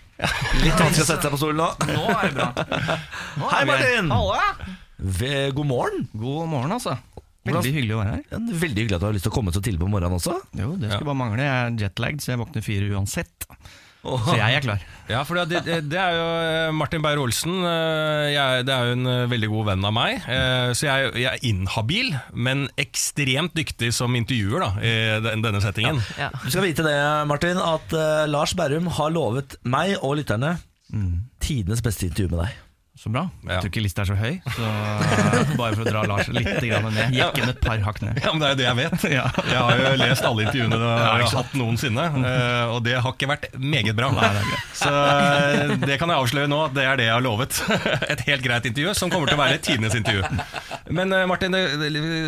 Litt vanskelig å sette seg på stolen nå. Nå er det bra. Hei, Martin. Halla! Ve- God morgen. God morgen, altså. Veldig hyggelig å være her. Ja, det er Veldig hyggelig at du har lyst til å komme så tidlig på morgenen også. Jo, det skulle bare mangle. Jeg er jetlagd, så jeg våkner fire uansett. Så jeg er klar. Ja, for det, det, det er jo eh, Martin Beyer-Olsen. eh, Det er jo en eh, veldig god venn av meg. eh, Så jeg, jeg er inhabil, men ekstremt dyktig som intervjuer da, i denne settingen. Ja. Du skal vite det, Martin, at Lars Berrum har lovet meg og lytterne tidenes beste intervju med deg. Så bra. Ja. Jeg tror ikke lista er så høy, så eh, bare for å dra Lars litt ned. Gikk inn et par hakk ned. Ja, men Det er jo det jeg vet. Jeg har jo lest alle intervjuene jeg har hatt noensinne, eh, og det har ikke vært meget bra. Så eh, det kan jeg avsløre nå, at det er det jeg har lovet. Et helt greit intervju, som kommer til å være tidenes intervju. Men Martin,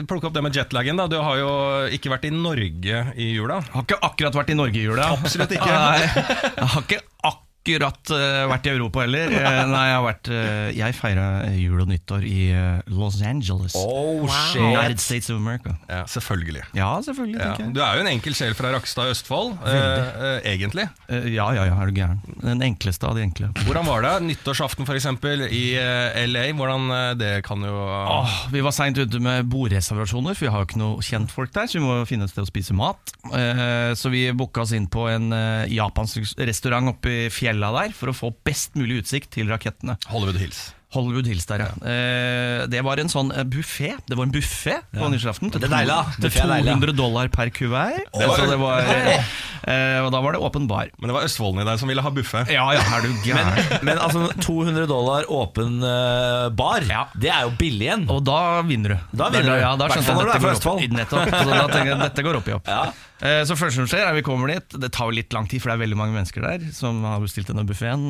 plukk opp det med jetlagen. da Du har jo ikke vært i Norge i jula. Har ikke akkurat vært i Norge i jula. Absolutt ikke. Nei, jeg har ikke akkurat eh, vært i Europa heller. Eh, nei, jeg har vært eh, Jeg feira jul og nyttår i Los Angeles. Oh, United States of America. Ja, selvfølgelig. Ja, selvfølgelig. Ja. Du er jo en enkel sjel fra Rakstad i Østfold, eh, egentlig. Ja, ja, ja, er du gæren. Den enkleste av de enkle. Hvordan var det? Nyttårsaften for eksempel, i LA. Hvordan Det kan jo Åh, vi var seint ute med bordreservasjoner, for vi har jo ikke noe kjentfolk der. Så vi må finne et sted å spise mat. Eh, så vi booka oss inn på en japansk restaurant oppe i fjella der for å få best mulig utsikt til rakettene. Hollywood Hills. Hollywood Hills der, ja. Eh, det var en sånn buffé. Det var en buffé på nyttårsaften. til Til Buffet er deilig, da. 200 dollar per kuvert. Så det var, eh, og da var det åpen bar. Men det var østfolden i deg som ville ha buffé. Ja ja, er du gæren? Men altså 200 dollar åpen eh, bar, Ja. det er jo billig igjen. Og da vinner du. Da vinner du. Ja, da skjønte jeg dette går opp. Nettopp. Så da tenker jeg dette går opp i opp. Eh, Så første som skjer er vi kommer dit. Det tar jo litt lang tid For det er veldig mange mennesker der Som har bestilt denne buffeten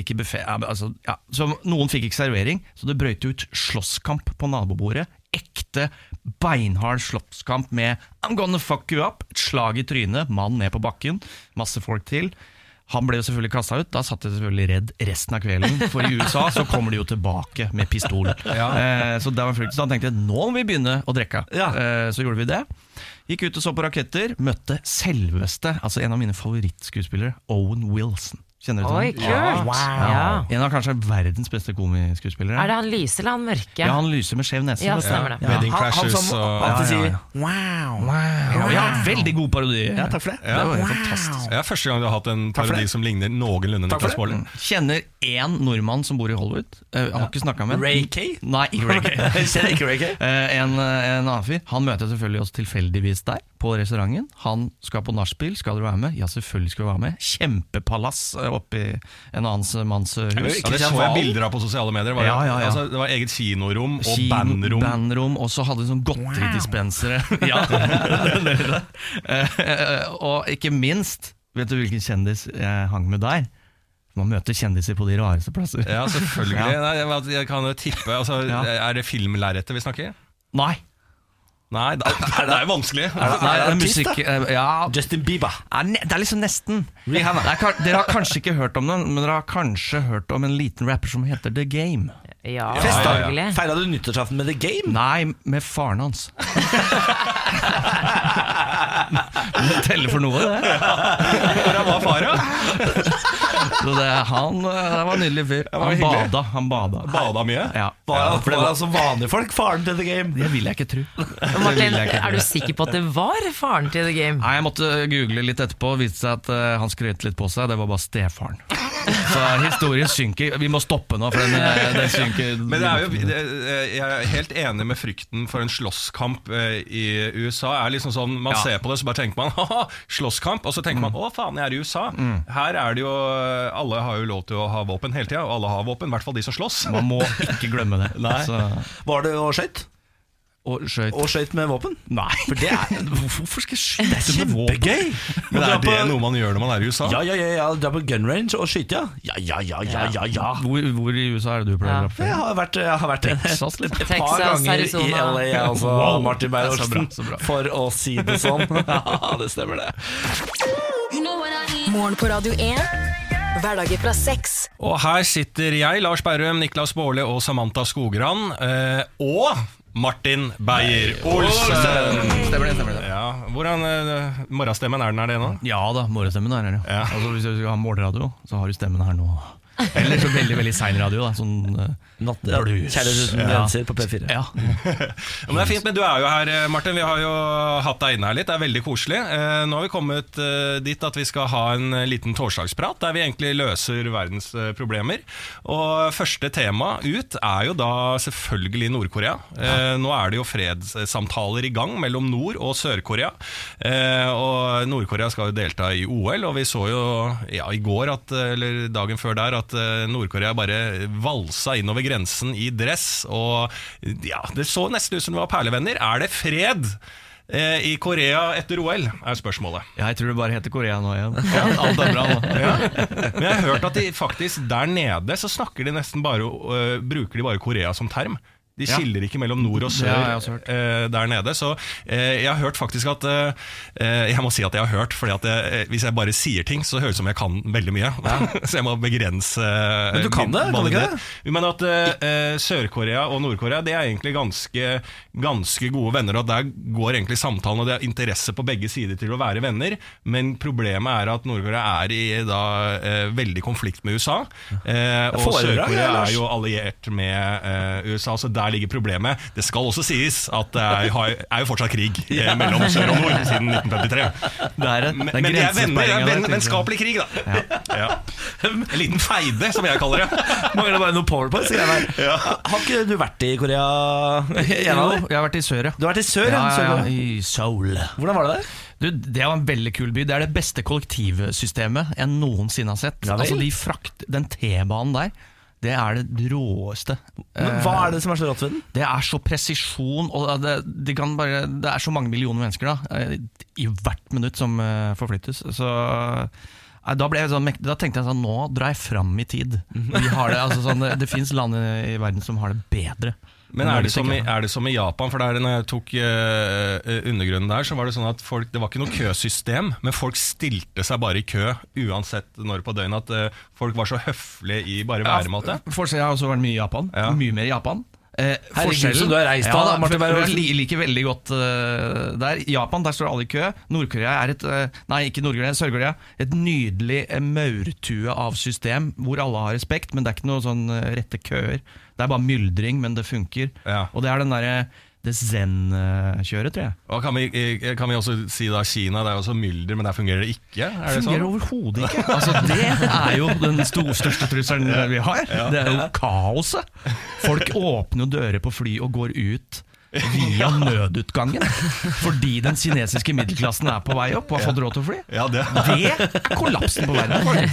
Ikke buffet altså, ja. Så noen fikk ikke servering Så det brøt ut slåsskamp på nabobordet. Ekte beinhard slåsskamp Med I'm gonna fuck you up. Et slag i trynet Mann ned på bakken. Masse folk til han ble jo selvfølgelig kastet ut, da satt jeg selvfølgelig redd resten av kvelden. For i USA så kommer de jo tilbake med pistol. Eh, så da, var frykt. så han tenkte nå må vi begynne å drikke. Ja. Eh, så gjorde vi det. Gikk ut og så på raketter. Møtte selveste, altså en av mine favorittskuespillere, Owen Wilson. Kjenner du til Oi, ham? kult! Ja. En av kanskje verdens beste komiskuespillere. Er det han lyse eller han mørke? Ja, han lyser med skjev nese. Ja, stemmer det. Wedding Han- han som og alltid Ja, ja, sier ja. wow. Ja, ja, veldig god parodi. Ja, takk for det. Det var wow. fantastisk. Ja, første gang du har hatt en parodi som ligner noenlunde Niklas. Baarli. Kjenner én nordmann som bor i Hollywood. Uh, har ikke snakka med Ray Kay? Nei, ikke Ray Kay. Kjenner ikke Ray Kay? Eh, en, eh, en annen fyr. Han møter jeg selvfølgelig oss tilfeldigvis der, på restauranten. Han skal på nachspiel. Skal dere være med? Ja, selvfølgelig skal vi være med. Kjempepalass eh, oppi en annen manns eh, Er det hus. Ja, det så jeg bilder av på sosiale medier. Var det, Ja, ja, ja. Altså, det var eget kinorom og Kino- bandrom. bandrom, og så hadde de sånn godteridispensere. Ja, det det. Eh, og ikke minst, vet du hvilken kjendis jeg hang med der? Man møter kjendiser på de rareste plasser. Ja, selvfølgelig. Nei, jeg, jeg kan tippe altså. Er det filmlerretet vi snakker? i? Nei. Nei, det er, det er vanskelig. Er det er det musikk eh, Ja, Justin Bieber. er det er liksom nesten. Det er, dere har kanskje ikke hørt om den, men dere har kanskje hørt om en liten rapper som heter The Game. Ja, ja, ja. selvfølgelig. Feira du nyttårsaften med The Game? Nei, med faren hans. det teller for noe, det. Hvordan var fara? Så det, han eh, det var en nydelig fyr. Han hyggelig. bada. Han bada. Bada mye? Ja. Var, Ja, for det var altså vanlige folk, faren til The Game? Det vil jeg ikke tro. Martin, er du sikker på at det var faren til The Game? Nei, Jeg måtte google litt etterpå, og viste seg at eh, han skrøt litt på seg. Det var bare stefaren. Så historien synker. Vi må stoppe nå, for den, eh, den synker. Men det er jo, det, jeg er helt enig med frykten for en slåsskamp eh, i USA. er liksom sånn, Man Ja. ser på det, så bare tenker man ha slåsskamp, og så tenker man å faen, jeg er i USA. Her er det jo Alle har jo lov til å ha våpen hele tida, og alle har våpen. I hvert fall de som slåss. Man må ikke glemme det. Nei. Så, Var det og skøyt? Og skøyt. Og skøyt med våpen? Nei. For det er Hvorfor skal jeg skyte med våpen? kjempegøy! Men er det noe man gjør når man er i USA? Ja, ja, ja, ja. Dra på gun range og skyte, ja. Ja, ja, ja, ja, ja, ja. Hvor, hvor i USA er det du pleier å dra på Jeg har vært, jeg har vært Texas, et, et par Texas, ganger Arizona. i LA, altså. Wow. Martin Så Beyer-Olsen. For å si det sånn. Ja, det stemmer, det. Morgen på Radio 1. Hverdager fra 6. Og her sitter jeg, Lars Berrum, Niklas Baarli og Samantha Skogran. Eh, og Martin Beyer-Olsen. Stemmer det, stemmer det. Ja, hvordan uh, Morgenstemmen, er den her det nå? Ja da, morgenstemmen er her, ja. Ja. Altså, hvis du skal ha morgenradio, så har du stemmen her nå. Eller så veldig veldig sein radio. Da, sånn, uh, Blues. Kjærlighet uten grenser på P4. ja. Men det er fint, men du er jo her, eh, Martin. Vi har jo hatt deg inne her litt. Det er veldig koselig. Eh, nå har vi kommet eh, dit at vi skal ha en eh, liten torsdagsprat der vi egentlig løser verdens eh, problemer. Og første tema ut er jo da selvfølgelig Nord-Korea. Eh, nå er det jo fredssamtaler i gang mellom Nord- og Sør-Korea. Eh, og Nord-Korea skal jo delta i OL, og vi så jo ja, i går, at, eh, eller dagen før der, at eh, Nord-Korea bare valsa innover grensen i dress. Og ja, det så nesten ut som det var perlevenner. Er det fred? eh, I Korea etter OL, er spørsmålet. Jeg tror det bare heter Korea nå igjen. Ja, alt er bra nå. Men jeg har hørt at de faktisk der nede så snakker de nesten bare uh, Bruker de bare Korea som term. De skiller ikke mellom nord og sør eh, der nede. Så eh, jeg har hørt faktisk at eh, Jeg må si at jeg har hørt, Fordi at jeg, hvis jeg bare sier ting, så høres det ut som jeg kan veldig mye. så jeg må begrense Men du kan det, kan du ikke valgmulighet. Men at Sør-Korea og Nord-Korea Det er egentlig ganske, ganske gode venner. Og Der går egentlig samtalen, og det er interesse på begge sider til å være venner. Men problemet er at Nord-Korea er i da veldig konflikt med USA. Og Sør-Korea er jo alliert med USA, så der ligger problemet. Det skal også sies at det er, er jo fortsatt krig ja. mellom sør og nord siden 1953. Det er, Men, det er men de er venner. der, vennskapelig krig, da. Ja. En liten feide, som jeg kaller det. Mangler bare noe powerpoint. der. Har ikke du vært i Korea? Jo, jeg har vært i sør, ja. Du har vært i sør, ja? Ja, ja, I Seoul. Hvordan var det der? Du, det var en veldig kul by. Det er det beste kollektivsystemet jeg noensinne har sett. Ja altså, de frakt, den T-banen der Det er det råeste. Men hva er det som er så rått ved den? Det er så presisjon, og det, det, kan bare, det er så mange millioner mennesker da, eh, i hvert minutt som eh, forflyttes. Så eh, da, sånn, da tenkte jeg sånn, nå drar jeg fram i tid. Vi har det, altså sånn, det finnes land i verden som har det bedre. Men er det, som i, er det som i Japan? For der når jeg tok uh, undergrunnen der, så var det sånn at folk, det var ikke noe køsystem, men folk stilte seg bare i kø uansett når på døgnet. At uh, folk var så høflige i bare væremåte. Forskjell, jeg har også vært mye i Japan. Ja. Mye mer i Japan. Eh, Herregud, forskjellen- så du har reist da, ja, da, Martin for Jeg liker veldig godt uh, der. Japan der står alle i kø. Nord-Korea er et uh, Nei, ikke Nord-Korea, Sør-Korea. Et nydelig maurtue av system hvor alle har respekt, men det er ikke noe sånn rette køer. Det er bare myldring, men det funker. Ja. Og det er den derre det zen-kjøret, tror jeg. Og kan vi, eh, kan vi også si da Kina, det er jo også mylder, men der fungerer det ikke? Er det fungerer sånn? overhodet ikke. Altså, det er jo den stor, største trusselen vi har. Det er jo kaoset. Folk åpner jo dører på fly og går ut via nødutgangen fordi den kinesiske middelklassen er på vei opp og har fått råd til å fly. Ja, det. Det er kollapsen på verden.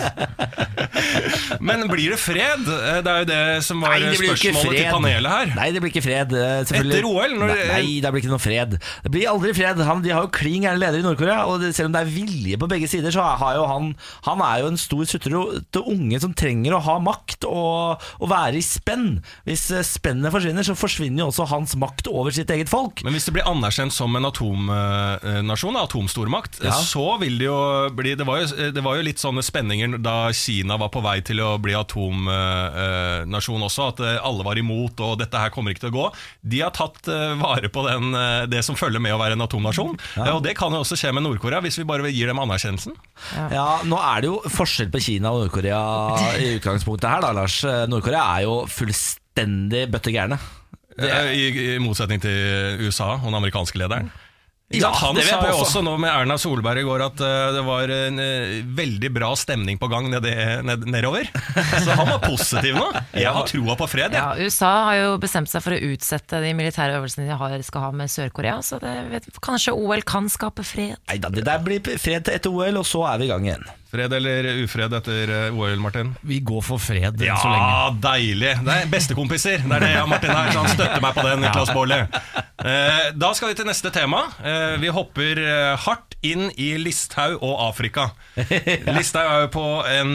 Men blir det fred? Eh, Det er jo det som var Nei, det spørsmålet til panelet her. Nei, det blir ikke fred. eh. Etter OL, når- nei, nei, det blir ikke noe fred. Det blir aldri fred. Han, de har jo klin gærne ledere i Nord-Korea, og selv om det er vilje på begge sider, så har jo han Han er jo en stor sutrete unge som trenger å ha makt og, og være i spenn. Hvis eh, spennet forsvinner, så forsvinner jo også hans makt over sitt eget folk. Men hvis det blir anerkjent som en atomnasjon, atomstormakt, Ja. så vil det jo bli det var jo, det var jo litt sånne spenninger da Kina var på vei til å bli atomnasjon også, at eh, alle var imot og dette her kommer ikke til å gå. De har tatt eh, vare på den, eh, det som følger med å være en atomnasjon, Ja, og det kan jo også skje med Nord-Korea, hvis vi bare gir dem anerkjennelsen. Ja, Nå er det jo forskjell på Kina og Nord-Korea i utgangspunktet her, da, Lars. Nord-Korea er jo fullstendig bøtte gærne. Eh, I, I motsetning til USA og den amerikanske lederen. Ja. Han det sa jo også nå med Erna Solberg i går at uh, det var en uh, veldig bra stemning på gang nede, ned, nedover. Så han var positiv nå. Jeg har troa på fred. Ja, ja, USA har jo bestemt seg for å utsette de militære øvelsene de har, skal ha med Sør-Korea, så det vet, kanskje OL kan skape fred. Nei da, det der blir fred til etter OL, og så er vi i gang igjen. Fred eller ufred etter eh, OL, Martin? Vi går for fred Ja, så lenge. Ja, deilig! Det er bestekompiser. Det er det jeg og Martin her, så han støtter meg på den. Niklas Baarli. Eh, da skal vi til neste tema. Eh, vi hopper hardt inn i Listhaug og Afrika. Listhaug er jo på en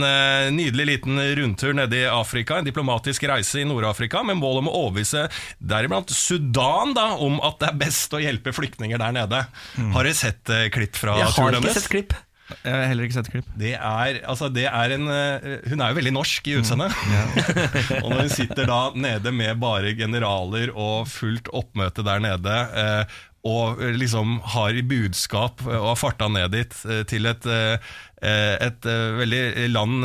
nydelig liten rundtur nede i Afrika. En diplomatisk reise i Nord-Afrika med mål om å overbevise deriblant Sudan da, om at det er best å hjelpe flyktninger der nede. Har dere sett klipp fra Jeg har ikke sett klipp. Jeg har heller ikke sett klipp. Det er, altså det er en eh, Hun er jo veldig norsk i utseendet. og når hun sitter da nede med bare generaler og fullt oppmøte der nede, eh, og eh, liksom har i budskap eh, og har farta ned dit eh, til et, et veldig land,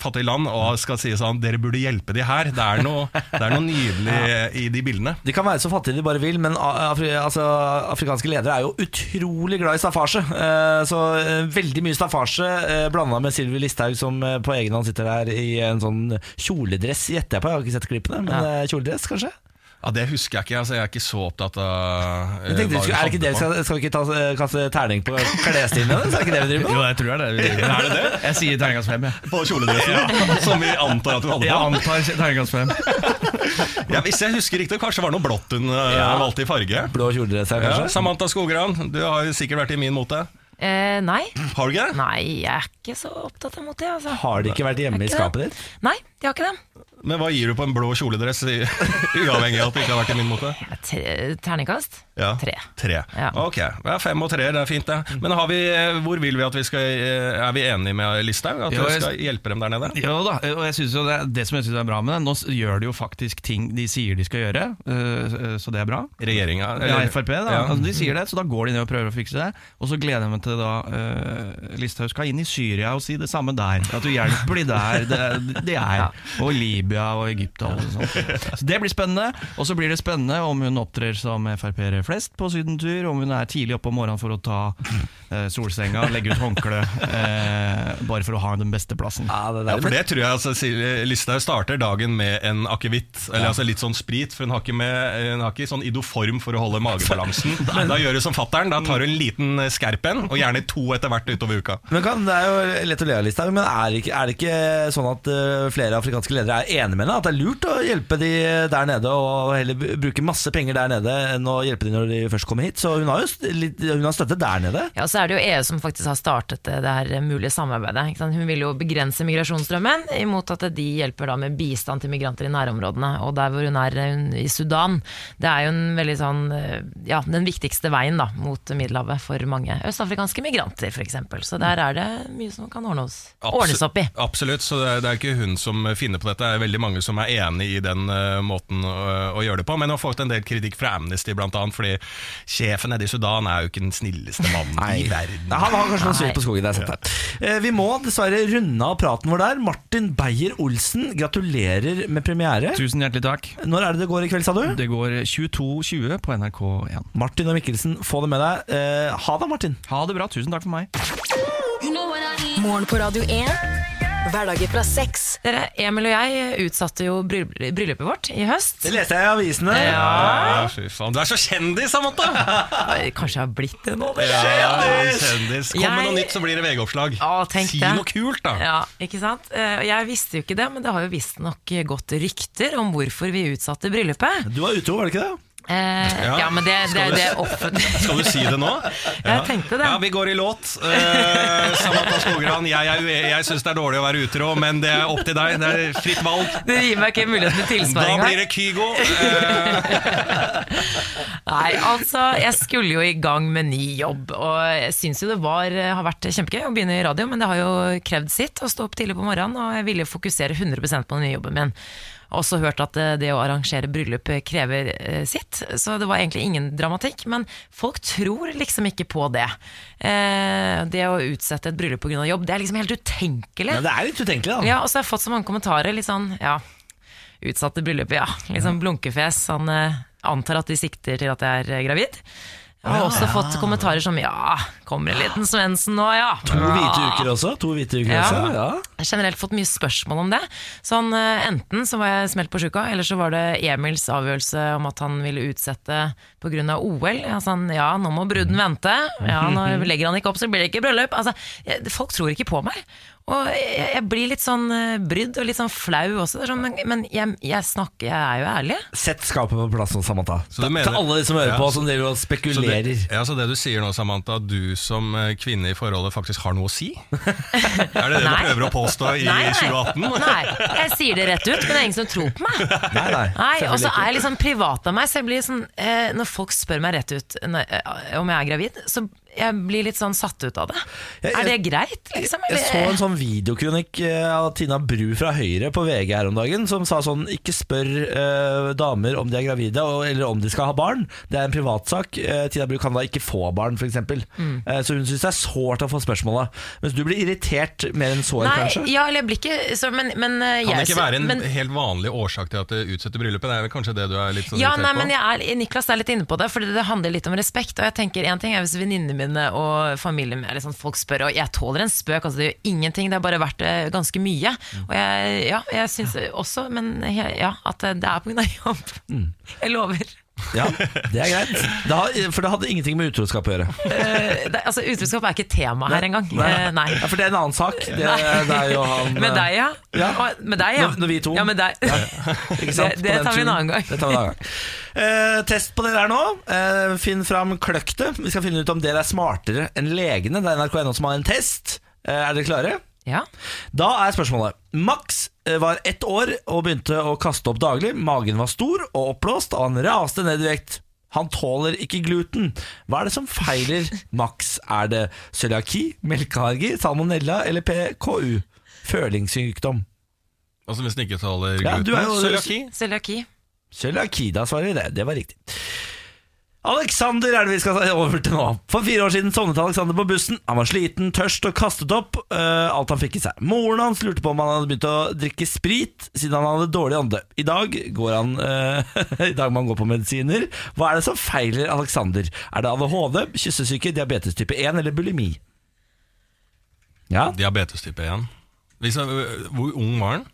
fattig land, og skal si sånn Dere burde hjelpe de her. Det er noe, det er noe nydelig i de bildene. De kan være så fattige de bare vil, men afri, altså, afrikanske ledere er jo utrolig glad i staffasje. Så veldig mye staffasje blanda med Sylvi Listhaug som på egen hånd sitter der i en sånn kjoledress, gjetter jeg på. Jeg har ikke sett klippene, men Ja. kjoledress, kanskje? Ja, Det husker jeg ikke. altså Jeg er ikke så opptatt av eh, Jeg tenkte, hva er det ikke det skal, skal vi ikke ta, eh, kaste terning på klesstilen hennes? Er det ikke det vi driver med? Jo, jeg tror det er det. vi. Er det det? Jeg sier terningkast fem, jeg. På kjoledressen? Som vi antar at du hadde på? Jeg antar terningkast fem. Ja, hvis jeg husker riktig, kanskje det var noe blått hun ja. valgte i farge. Blå kjoledress her, Ja, kanskje? Samantha Skogran, du har jo sikkert vært i min mote. Eh, nei. Har du ikke? Nei, jeg er ikke så opptatt av mote, altså. Har de ikke vært hjemme i skapet det. ditt? Nei, de har ikke det. Men hva gir du på en blå kjoledress, uavhengig av at det ikke har vært i min mote? Terningkast? Ja. Tre. Tre. Ja. Ok, ja, fem og tre, det er fint det. Men har vi, eh, hvor vil vi at vi skal eh, Er vi enige med Listhaug? At Jo, vi skal hjelpe dem der nede? Jo da, og jeg synes jo det, det som jeg syns er bra med det, nå gjør de jo faktisk ting de sier de skal gjøre, så det er bra. Regjeringa? Ja, Frp, da. Ja. Altså, de sier det, så da går de ned og prøver å fikse det. Og så gleder jeg meg til da uh, Listhaug skal inn i Syria og si det samme der. At du hjelper de der, det, det er. Og Libya og Egypt og sånt. Så det blir spennende. Og så blir det spennende om hun opptrer som Frp-ere flest på sydentur, om hun er tidlig oppe om morgenen for å ta eh, solsenga, legge ut håndkle, eh, bare for å ha den beste plassen. Ja, det Ja, for det tror jeg altså, Listhaug starter dagen med en akevitt, eller altså litt sånn sprit, for hun har ikke, med, hun har ikke sånn idoform for å holde magebalansen. Da gjør du som fattern, da tar hun en liten skerp en, og gjerne to etter hvert utover uka. Men kan, Det er jo lett å le av Listhaug, men er, ikke, er det ikke sånn at eh, flere afrikanske ledere er enig med henne at det er lurt å hjelpe de der nede, og heller bruke masse penger der nede enn å hjelpe de når de først kommer hit. Så hun har jo litt, hun har støtte der nede. Ja, så er det jo EU som faktisk har startet det her mulige samarbeidet. Ikke sant? Hun vil jo begrense migrasjonsstrømmen, imot at de hjelper da med bistand til migranter i nærområdene. Og der hvor hun er hun, i Sudan, det er jo en veldig sånn eh, Ja, den viktigste veien da mot Middelhavet for mange østafrikanske migranter, f.eks. Så der er det mye som kan ordnes, ordnes opp i. Absolutt, så det er, det er ikke hun som finner på dette. Det er veldig mange som er enig i den uh, måten å, å gjøre det på. Men hun har fått en del kritikk fra Amnesty, blant annet, fordi sjefen nede i Sudan er jo ikke den snilleste mannen i verden. Nei, han har kanskje noe Nei. på skogen. Der, er sant det. Eh, Vi må dessverre runde av praten vår der. Martin Beyer-Olsen, gratulerer med premiere. Tusen hjertelig takk. Når er det det går i kveld, sa du? Det går 22.20 på NRK1. Martin og Mikkelsen, få det med deg. Uh, ha det, Martin. Ha det bra. Tusen takk for meg. Morgen på Radio 1. Hverdager fra seks. Dere, Emil og jeg utsatte jo bry- bryllupet vårt i høst. Det leste jeg i avisene. Ja, fy faen. Du er så kjendis, Samantha! Kanskje jeg har blitt det nå? Ja, Kjendis! kjendis. Kom med noe nytt, så blir det VG-oppslag. Si det. noe kult, da. Ja, ikke sant? Eh, Jeg visste jo ikke det, men det har jo visstnok gått rykter om hvorfor vi utsatte bryllupet. Du var utro, var det ikke det? Eh, Ja. ja. men det, det, du- det er offentlig. Skal du si det nå? Jeg tenkte det. Ja, Vi går i låt. Eh, Samantha Skogran, jeg, jeg, jeg syns det er dårlig å være utro, men det er opp til deg. Det er fritt valg. Det gir meg ikke mulighet til Da blir det Kygo. Eh, Nei, altså, jeg skulle jo i gang med ny jobb, og jeg syns jo det var, har vært kjempegøy å begynne i radio, men det har jo krevd sitt å stå opp tidlig på morgenen, og jeg ville fokusere 100% på den nye jobben min. Også hørt at eh, det å arrangere bryllup krever eh, sitt, så det var egentlig ingen dramatikk. Men folk tror liksom ikke på det. Eh, det å utsette et bryllup pga. jobb, det er liksom helt utenkelig. Ja, det er litt utenkelig, da. Ja, og så har jeg fått så mange kommentarer, litt sånn, ja, utsatte bryllup, ja, litt sånn blunkefjes, han eh, antar at de sikter til at jeg er eh, gravid. Jeg har også fått kommentarer som, ja, kommer en liten Svendsen nå, ja. To hvite uker også. To hvite uker Ja. også. Ja. Jeg har generelt fått mye spørsmål om det. Sånn, eh, enten så var jeg smelt på sjuka, eller så var det Emils avgjørelse om at han ville utsette pga. OL. Altså, ja, nå må bruden vente. Ja, nå legger han ikke opp, så blir det ikke bryllup. Altså, folk tror ikke på meg. Og jeg, jeg blir litt sånn eh, brydd og litt sånn flau også. Det er Sånn, men men jeg, jeg snakker, jeg er jo ærlig. Sett skapet på plass nå, Samantha. Så du Til alle de som hører Ja, på, som driver og så spekulerer. det, ja, så det du sier nå, Samantha, at du som eh, kvinne i forholdet faktisk har noe å si? Er det det du prøver å påstå i Nei, nei. 2018? Nei, jeg sier det rett ut, men det er ingen som tror på meg. Nei, nei. Nei, Og så er jeg litt sånn privat av meg, så jeg blir sånn eh, Når folk spør meg rett ut når, eh, om jeg er gravid, så jeg blir litt sånn satt ut av det. Jeg- Er det greit, liksom? Jeg så en sånn videokronikk eh, av Tina Bru fra Høyre på VG her om dagen, som sa sånn Ikke spør eh, damer om de er gravide og, eller om de skal ha barn. Det er en privatsak. Eh, Tina Bru kan da ikke få barn, f.eks. Mm. Eh, så hun syns det er sårt å få spørsmålet. Mens du blir irritert mer enn sår, Nei, kanskje? ja, eller jeg blir ikke så, Men, men eh, Kan det jeg- ikke være en men, helt vanlig årsak til at det utsetter bryllupet? Det er vel kanskje det du er litt sånn ja, irritert nei, på? men jeg er, Niklas er litt inne på det, for det handler litt om respekt. Og jeg tenker en ting er hvis venninnene mine og familien min sånn, folk spør, og jeg tåler en spøk, altså det gjør ingenting, det har bare vært ganske mye. Og jeg, ja, jeg syns også, men ja, at det er av jobb. Mm. Jeg lover. Ja, det er greit. Det har, for det hadde ingenting med utroskap å gjøre. Eh, det, altså, Utroskap er ikke tema her engang. Eh, nei. Ja, for det er en annen sak. Det, det er jo han Med deg, ja. Ja. Med deg, ja. Når- når vi to. Ja, med deg. Ikke sant? Det- det tar vi en annen gang. Det tar vi en annen gang. Eh, test på dere her nå. Eh, finn fram kløktet. Vi skal finne ut om dere er smartere enn legene. Det er NRK1 som har en test. Eh, er dere klare? Ja. Da er spørsmålet Max eh, var ett år og begynte å kaste opp daglig. Magen var stor og oppblåst, og han raste ned i vekt. Han tåler ikke gluten. Hva er det som feiler Max? Er det cøliaki, melkehargi, salmonella eller PKU? Følingssykdom. Altså hvis den ikke tåler gluten? Ja, er Cøliaki? Cøliaki. Cøliaki, da svarer vi det. Det var riktig. Alexander er det vi skal over til nå. For fire år siden sovnet Alexander på bussen. Han var sliten, tørst og kastet opp uh, alt han fikk i seg. Moren hans lurte på om han hadde begynt å drikke sprit, siden han hadde dårlig ånde. I dag går han uh, I dag må han gå på medisiner. Hva er det som feiler Alexander? Er det ADHD, kyssesyke, diabetes type 1 eller bulimi? Ja, Diabetes type 1. Hvis, øh, hvor ung var han?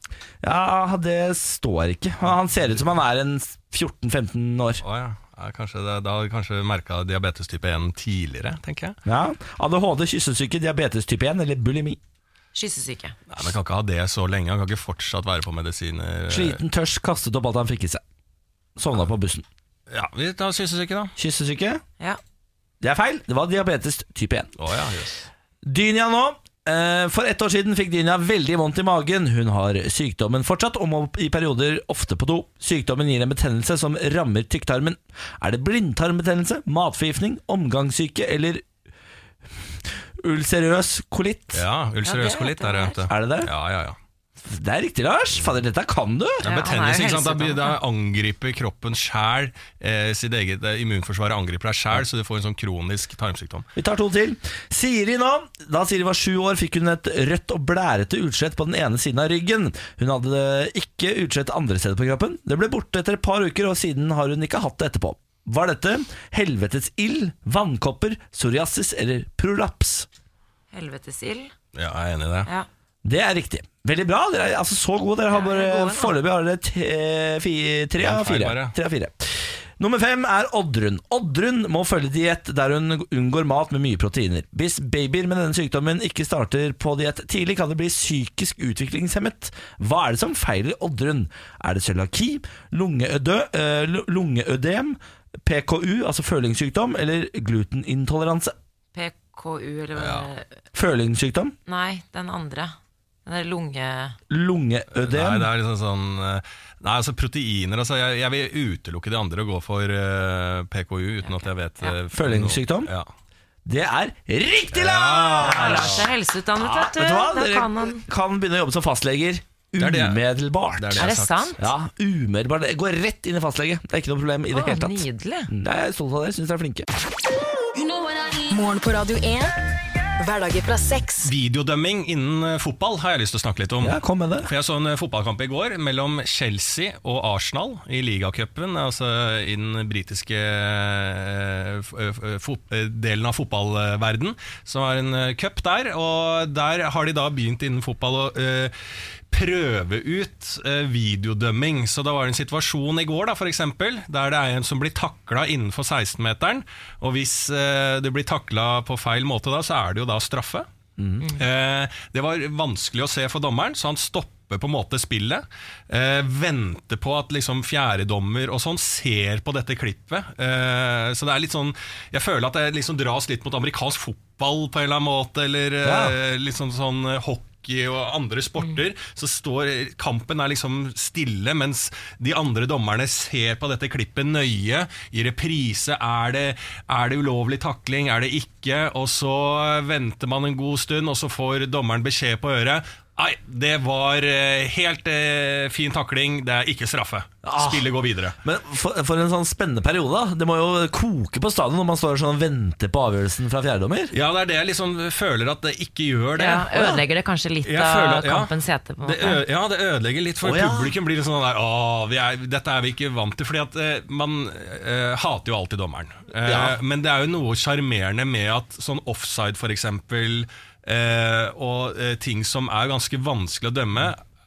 ja det står ikke. Han ser ut som han er en 14-15 år. Oh, ja. Ja, kanskje det, da hadde vi kanskje merka diabetes type 1 tidligere, tenker jeg. Ja, ADHD, kyssesyke, diabetes type 1 eller bulimi? Kyssesyke. Nei, men Kan ikke ha det så lenge. Han kan ikke fortsatt være på medisiner. Sliten, tørst, kastet opp alt han fikk i seg. Sovna på bussen. Ja, Vi tar kyssesyke, da. Kyssesyke? Ja. Det er feil. Det var diabetes type 1. Oh, ja, yes. Dynia nå. Eh, For ett år siden fikk Dynia veldig vondt i magen. Hun har sykdommen fortsatt og må i perioder ofte på do. Sykdommen gir en betennelse som rammer tykktarmen. Er det blindtarmbetennelse, matforgiftning, omgangssyke eller ulcerøs kolitt? Ja, Ja, ulcerøs det kolitt vet er det. Er det det? Ja, ja, ja. Det er riktig, Lars. Fader, dette kan du. Ja, er betennelse, ikke sant? Da. Da angriper kroppen sjæl eh, sitt eget eh, immunforsvar angriper deg sjæl, så du får en sånn kronisk tarmsykdom. Vi tar to til. Siri nå. Da Siri var sju år, fikk hun et rødt og blærete utslett på den ene siden av ryggen. Hun hadde ikke utslett andre steder på kroppen. Det ble borte etter et par uker, og siden har hun ikke hatt det etterpå. Var dette helvetes ild, vannkopper, psoriasis eller prolaps? Helvetes ild. Ja, jeg er enig i det. Ja. Det er riktig. Veldig bra. Dere er altså så gode. Dere har Ja, bare. Foreløpig har dere tre av fire. Tre av fire. Nummer fem er Oddrun. Oddrun må følge diett der hun unngår mat med mye proteiner. Hvis babyer med denne sykdommen ikke starter på diett tidlig, kan det bli psykisk utviklingshemmet. Hva er det som feiler Oddrun? Er det cøliaki, eh, lu- lungeødem, PKU, altså følingssykdom, eller glutenintoleranse? PKU eller hva? Følingssykdom, Nei, den andre. Lunge... lungeødem. Nei, det er liksom sånn eh, Nei, altså proteiner altså, jeg, jeg vil utelukke de andre og gå for uh, PKU uten at jeg vet Ja. Følgingssykdom? Ja. Det er riktig, Ja. Lars! Lars er helseutdannet, vet du. Vet du hva? Dere kan han kan begynne å jobbe som fastleger er umiddelbart. Det er det Er det sant? Ja, umiddelbart. Det går rett inn i fastlege. Det er ikke noe problem i det hele tatt. nydelig. Jeg er stolt av dere. Syns dere er flinke. Morgen på Radio 1. Hverdager fra seks. Videodømming innen eh, fotball har jeg lyst til å snakke litt om. Ja, kom med det. For Jeg så en eh, fotballkamp i går mellom Chelsea og Arsenal i ligacupen. Altså i den britiske eh, delen av fotballverden Som er en cup der. Og der har de da begynt innen fotball å prøve ut eh, videodømming. Så da var det en situasjon i går da, for eksempel, der det er en som blir takla innenfor 16-meteren. Og hvis eh, det blir takla på feil måte da, så er det jo da straffe. Eh, det var vanskelig å se for dommeren, så han stopper på en måte spillet. Eh, venter på at liksom fjerdedommer og sånn ser på dette klippet. Eh, så det er litt sånn Jeg føler at det liksom dras litt mot amerikansk fotball på en eller annen måte, eller eh, litt sånn, sånn eh, hockey og andre sporter, så står kampen er liksom stille, mens de andre dommerne ser på dette klippet nøye. I reprise er det, er det ulovlig takling, er det ikke? Og så venter man en god stund, og så får dommeren beskjed på øret. Nei, det var eh, helt eh, fin takling, det er ikke straffe. Spillet går videre. Men for, for en sånn spennende periode. da Det må jo koke på stadion når man står sånn og venter på avgjørelsen fra fjerdedommer. Ja, det er det jeg liksom føler at det ikke gjør det. Ja, ødelegger det kanskje litt Jeg av føler- ja. kampens hete? på Det ø ja, det ødelegger litt, for oh, ja. publikum blir sånn der Åh, vi er, dette er vi ikke vant til. Fordi at eh, man eh, hater jo alltid dommeren. Eh, Ja. Men det er jo noe sjarmerende med at sånn offside, for eksempel, eh, og eh, ting som er ganske vanskelig å dømme,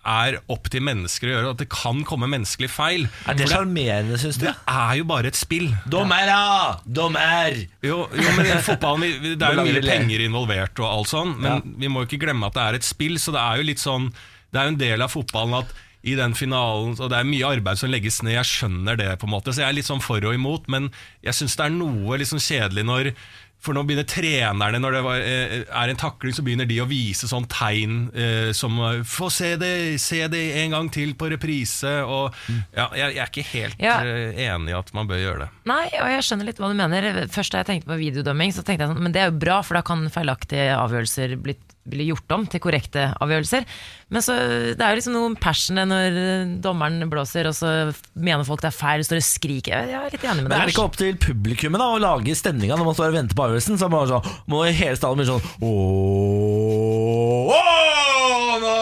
er opp til mennesker å gjøre. At det kan komme menneskelig feil. Er det sjarmerende, syns du? det er jo bare et spill. Dommer, ja! Dommer! Jo, jo men fotballen Det er jo mye penger involvert, og alt sånn men Ja. vi må jo ikke glemme at det er et spill. Så det er jo litt sånn Det er jo en del av fotballen at i den finalen Og det er mye arbeid som legges ned, jeg skjønner det, på en måte så jeg er litt sånn for og imot. Men jeg syns det er noe sånn kjedelig når for nå begynner trenerne Når det var, eh, er en takling, så begynner de å vise sånn tegn eh, som 'Få se det, se det en gang til på reprise'. Og ja, jeg, jeg er ikke helt Ja. eh, enig i at man bør gjøre det. Nei, og jeg skjønner litt hva du mener. Først da jeg tenkte på videodømming, så tenkte jeg sånn, men det er jo bra, for da kan feilaktige avgjørelser bli, bli gjort om til korrekte avgjørelser. Men så, det er jo liksom noe passion når eh, dommeren blåser, og så mener folk det er feil, står og skriker. Jeg er litt enig med Men er det ikke opp til publikummet da å lage stemninga når man står og venter på avgjørelsen? Så må, sånn, må hele stadion bli sånn Ååå, ååå, nå, nå,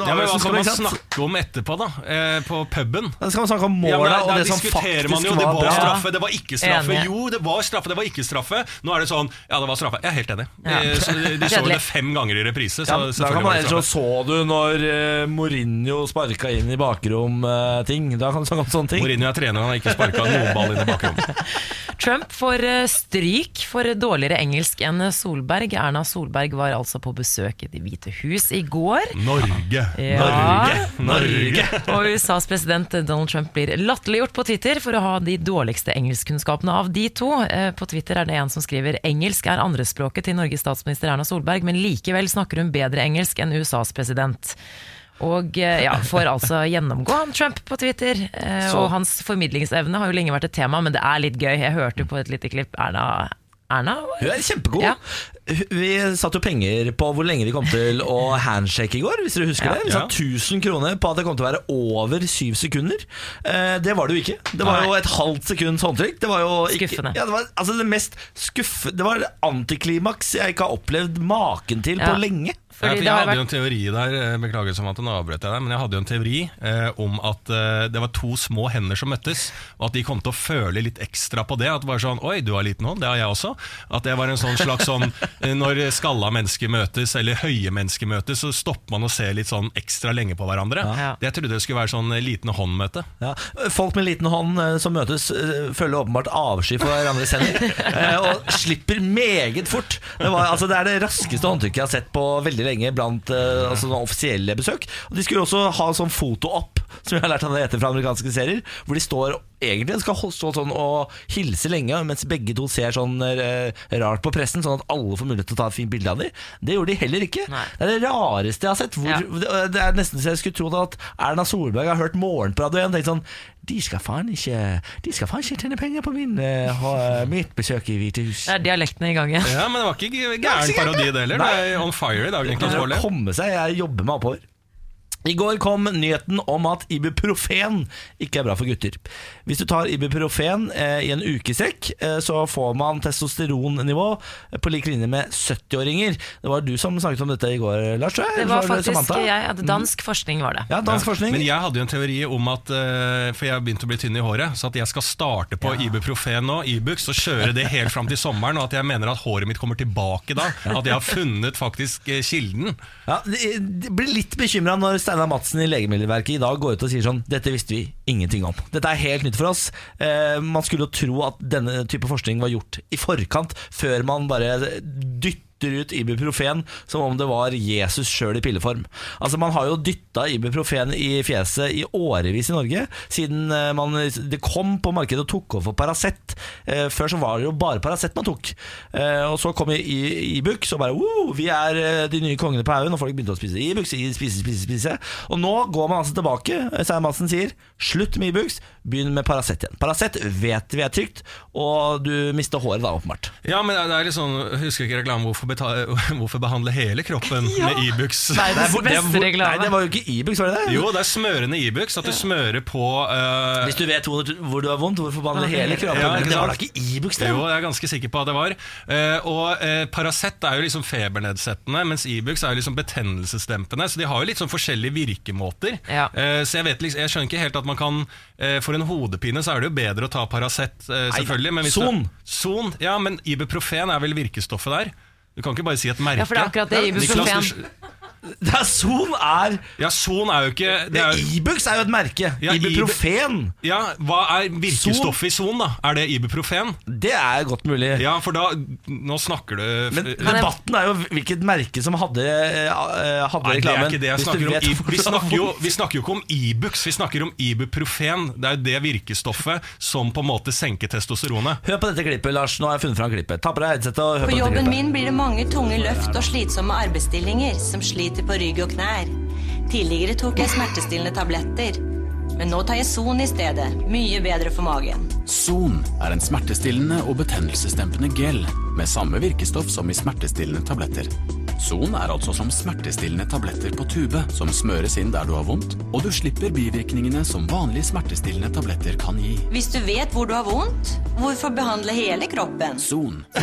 nå Ja, men hva som skal kan man snakke om etterpå, da? Eh, på puben? Da skal man snakke om Ja, men måla der, og det som diskuterer man faktisk jo det var bra. straffe, det var ikke straffe. Enig. Jo, det var straffe, det var ikke straffe. Nå er det sånn Ja, det var straffe. Jeg er helt enig. Ja. Eh, så de så det fem ganger i reprise, så Ja, da kan man så så du når uh, Mourinho sparka inn i bakrom-ting. da kan du snakke om sånne ting. Mourinho er trener, han har ikke sparka noen ball inn i bakrom. Trump får stryk for dårligere engelsk enn Solberg. Erna Solberg var altså på besøk i Det hvite hus i går. Norge. Ja. Norge. Norge. Og USAs president Donald Trump blir latterliggjort på Twitter for å ha de dårligste engelskkunnskapene av de to. Eh, På Twitter er det en som skriver engelsk er andrespråket til Norges statsminister Erna Solberg, men likevel snakker hun bedre engelsk enn USAs president. Og eh, ja, får altså gjennomgå han Trump på Twitter. eh, Så- Og hans formidlingsevne har jo lenge vært et tema, men det er litt gøy. Jeg hørte på et lite klipp Erna Erna? Hun er kjempegod. Ja. Vi satte jo penger på hvor lenge vi kom til å handshake i går. Hvis dere husker Ja. det Vi satte 1000 kroner på at det kom til å være over syv sekunder. Eh, det var det jo ikke. Det var Nei. jo et halvt sekunds håndtrykk. Det var jo ikke, Skuffende. Ja, det var altså det mest skuffe Det var antiklimaks jeg ikke har opplevd maken til Ja. på lenge. Ja, jeg hadde vært jo en teori der, eh, beklager som at nå avbrøt jeg deg, men jeg hadde jo en teori eh, om at eh, det var to små hender som møttes, og at de kom til å føle litt ekstra på det. At det var sånn Oi, du har liten hånd, det har jeg også. At det var en sånn slags sånn eh, Når skalla mennesker møtes, eller høye mennesker møtes, så stopper man og ser litt sånn ekstra lenge på hverandre. Ja. Jeg trodde det skulle være sånn liten liten håndmøte. Ja. Folk med liten hånd eh, som møtes, eh, føler åpenbart avsky for hverandres hender. eh, og slipper meget fort. Det, var, altså, det er det raskeste håndtrykket jeg har sett på veldig lenge blant uh, altså, offisielle besøk. Og De skulle også ha sånn foto-opp, som jeg har lært at det heter fra amerikanske serier, hvor de står egentlig skal stå sånn og hilse lenge, mens begge to ser sånn eh, rart på pressen, sånn at alle får mulighet til å ta et fint bilde av dem. Det gjorde de heller ikke. Nei. Det er det rareste jeg har sett. Hvor, Ja. det- er nesten så jeg skulle tro at Erna Solberg har hørt Morgenpradio igjen. Tenkt sånn de skal faen ikke De skal faen ikke tjene penger på min, eh, mitt besøk i Hvite hus. Det er dialektene i gang igjen. Ja, Men det var ikke gæren parodi, det heller. Det er on fire i dag, Det er å komme seg, jeg jobber meg oppover. I går kom nyheten om at ibuprofen ikke er bra for gutter. Hvis du tar ibuprofen eh, i en ukesekk, eh, så får man testosteronnivå på lik linje med 70-åringer. Det var du som snakket om dette i går, Lars. tror jeg? Det Eller var faktisk Samantha? jeg, at Dansk forskning var det. Ja, dansk forskning. Men jeg hadde jo en teori om at eh, For jeg begynte å bli tynn i håret, så at jeg skal starte på Ibuprofen nå, Ibux, og kjøre det helt fram til sommeren. Og at jeg mener at håret mitt kommer tilbake da. At jeg har funnet faktisk eh, kilden. Ja, det, de blir litt bekymra når Steinar Madsen i Legemiddelverket i dag går ut og sier sånn Dette visste vi ingenting om. Dette er helt nytt for oss. Eh, man skulle jo tro at denne type forskning var gjort i forkant, før man bare dytter ut ibuprofen som om det var Jesus sjøl i pilleform. Altså Man har jo dytta ibuprofen i fjeset i årevis i Norge, siden eh, man, det kom på markedet og tok over for Paracet. Eh, før så var det jo bare Paracet man tok. Eh, og så kom Ibux og bare wow, vi er de nye kongene på haugen, og folk begynte å spise Ibux. Spise, spise, spise. Og nå går man altså tilbake. Stein Madsen sier slutt med Ibux, begynn med Paracet igjen. Paracet vet vi er trygt, og du mister håret da, åpenbart. Ja, men det er litt sånn, jeg Husker ikke reklamen hvorfor, hvorfor behandle hele kroppen med Ibux? Nei, det, er hvor- det, er hvor- nei, det var jo ikke Ibux, var det det? Jo, det er smørende Ibux. At du smører på uh, Hvis du vet hvor, hvor du har vondt, hvorfor behandle hele kroppen? Ja, det var da ikke Ibux, det? Jo, jeg er ganske sikker på at det var. Uh, og uh, Paracet er jo liksom febernedsettende, mens Ibux er jo liksom betennelsesdempende. Så de har jo litt sånn forskjellige virkemåter. Ja. Uh, så jeg, vet, liksom, jeg skjønner ikke helt at man kan For en hodepine så er det jo bedre å ta Paracet, selvfølgelig. Men hvis Son. Du, Son. Ja, men Ibuprofen er vel virkestoffet der? Du kan ikke bare si et merke. Ja, for det er akkurat det Ibuprofen. Det er Son er Ja, Son er jo ikke det er, jo- Ibux er jo et merke. Ja, Ibuprofen. ja, Hva er virkestoffet i Son, da? Er det Ibuprofen? Det er godt mulig. Ja, for da Nå snakker du Men debatten er jo hvilket merke som hadde, eh, hadde Nei, det er ikke det jeg snakker om. I- Vi snakker, jo, vi snakker jo ikke om Ibux, vi snakker om Ibuprofen. Det er jo det virkestoffet som på en måte senker testosteronet. Hør på dette klippet, Lars. Nå har jeg funnet fram klippet. Ta på deg headsetet og hør På på dette jobben min blir det mange tunge løft og slitsomme arbeidsstillinger som sliter på rygg og knær. Tidligere tok jeg smertestillende tabletter, men nå tar jeg Son i stedet. Mye bedre for magen. Son er en smertestillende og betennelsesdempende gel med samme virkestoff som i smertestillende tabletter. Son er altså som smertestillende tabletter på tube som smøres inn der du har vondt, og du slipper bivirkningene som vanlige smertestillende tabletter kan gi. Hvis du vet hvor du har vondt, hvorfor behandle hele kroppen? Son.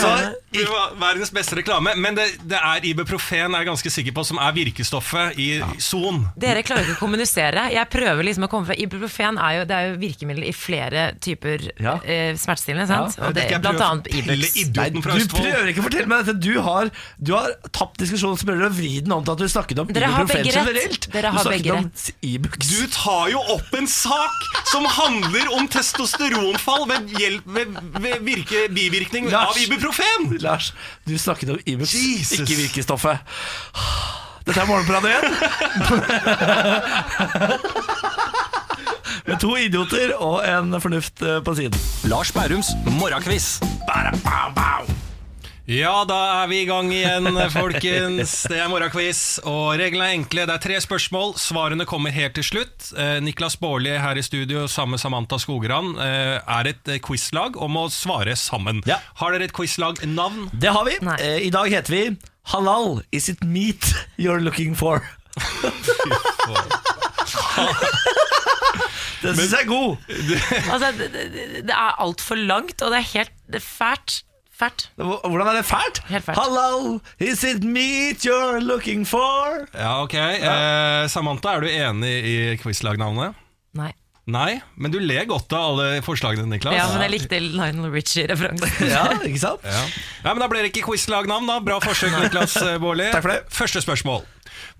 Så Det var verdens beste reklame. Men det, det er ibuprofen er jeg ganske sikker på som er virkestoffet i Son. Dere klarer ikke å kommunisere. Jeg prøver liksom å komme fra Ibuprofen er jo, det er jo virkemiddel i flere typer Ja. eh, smertestillende. sant? Ja, Og det, blant annet Ibux. idioten du Østfold. prøver ikke å fortelle meg dette. Du har, du har tapt diskusjonen så prøver du å vri den om til at du snakket om Dere ibuprofen begge rett. generelt. Dere har du begge om Ibux. Du tar jo opp en sak som handler om testosteronfall ved, hjelp, ved, ved virke, bivirkning Lars. av ibuprofen! Lars, du snakket om Ibux, Jesus. ikke virkestoffet. Dette er Morgenbladet igjen. Med to idioter og en fornuft eh, på siden. Lars Bærums morgenkviss. Ja, da er vi i gang igjen, folkens. Det er morgenquiz, og reglene er enkle. Det er tre spørsmål. Svarene kommer helt til slutt. Eh, Niklas Baarli her i studio sammen med Samantha Skogran eh, er et quizlag om å svare sammen. Ja. Har dere et quizlag-navn? Det har vi. Nei. I dag heter vi Halal, is it meat you're looking for? Den syns jeg er god. Altså, det, det, det er altfor langt, og det er helt det er fælt. Fælt. Hvordan er det fælt? Helt fælt. Hello, is it meat you're looking for? Ja, ok. Eh, Samantha, er du enig i quizlagnavnet? Nei. Nei, men du ler godt av alle forslagene, Niklas. Ja, men jeg likte Lionel Richie-referansen. Ja, ikke sant? Ja. ja, men Da ble det ikke quizlagnavn, da. Bra forsøk, Niklas eh, Baarli. Første spørsmål.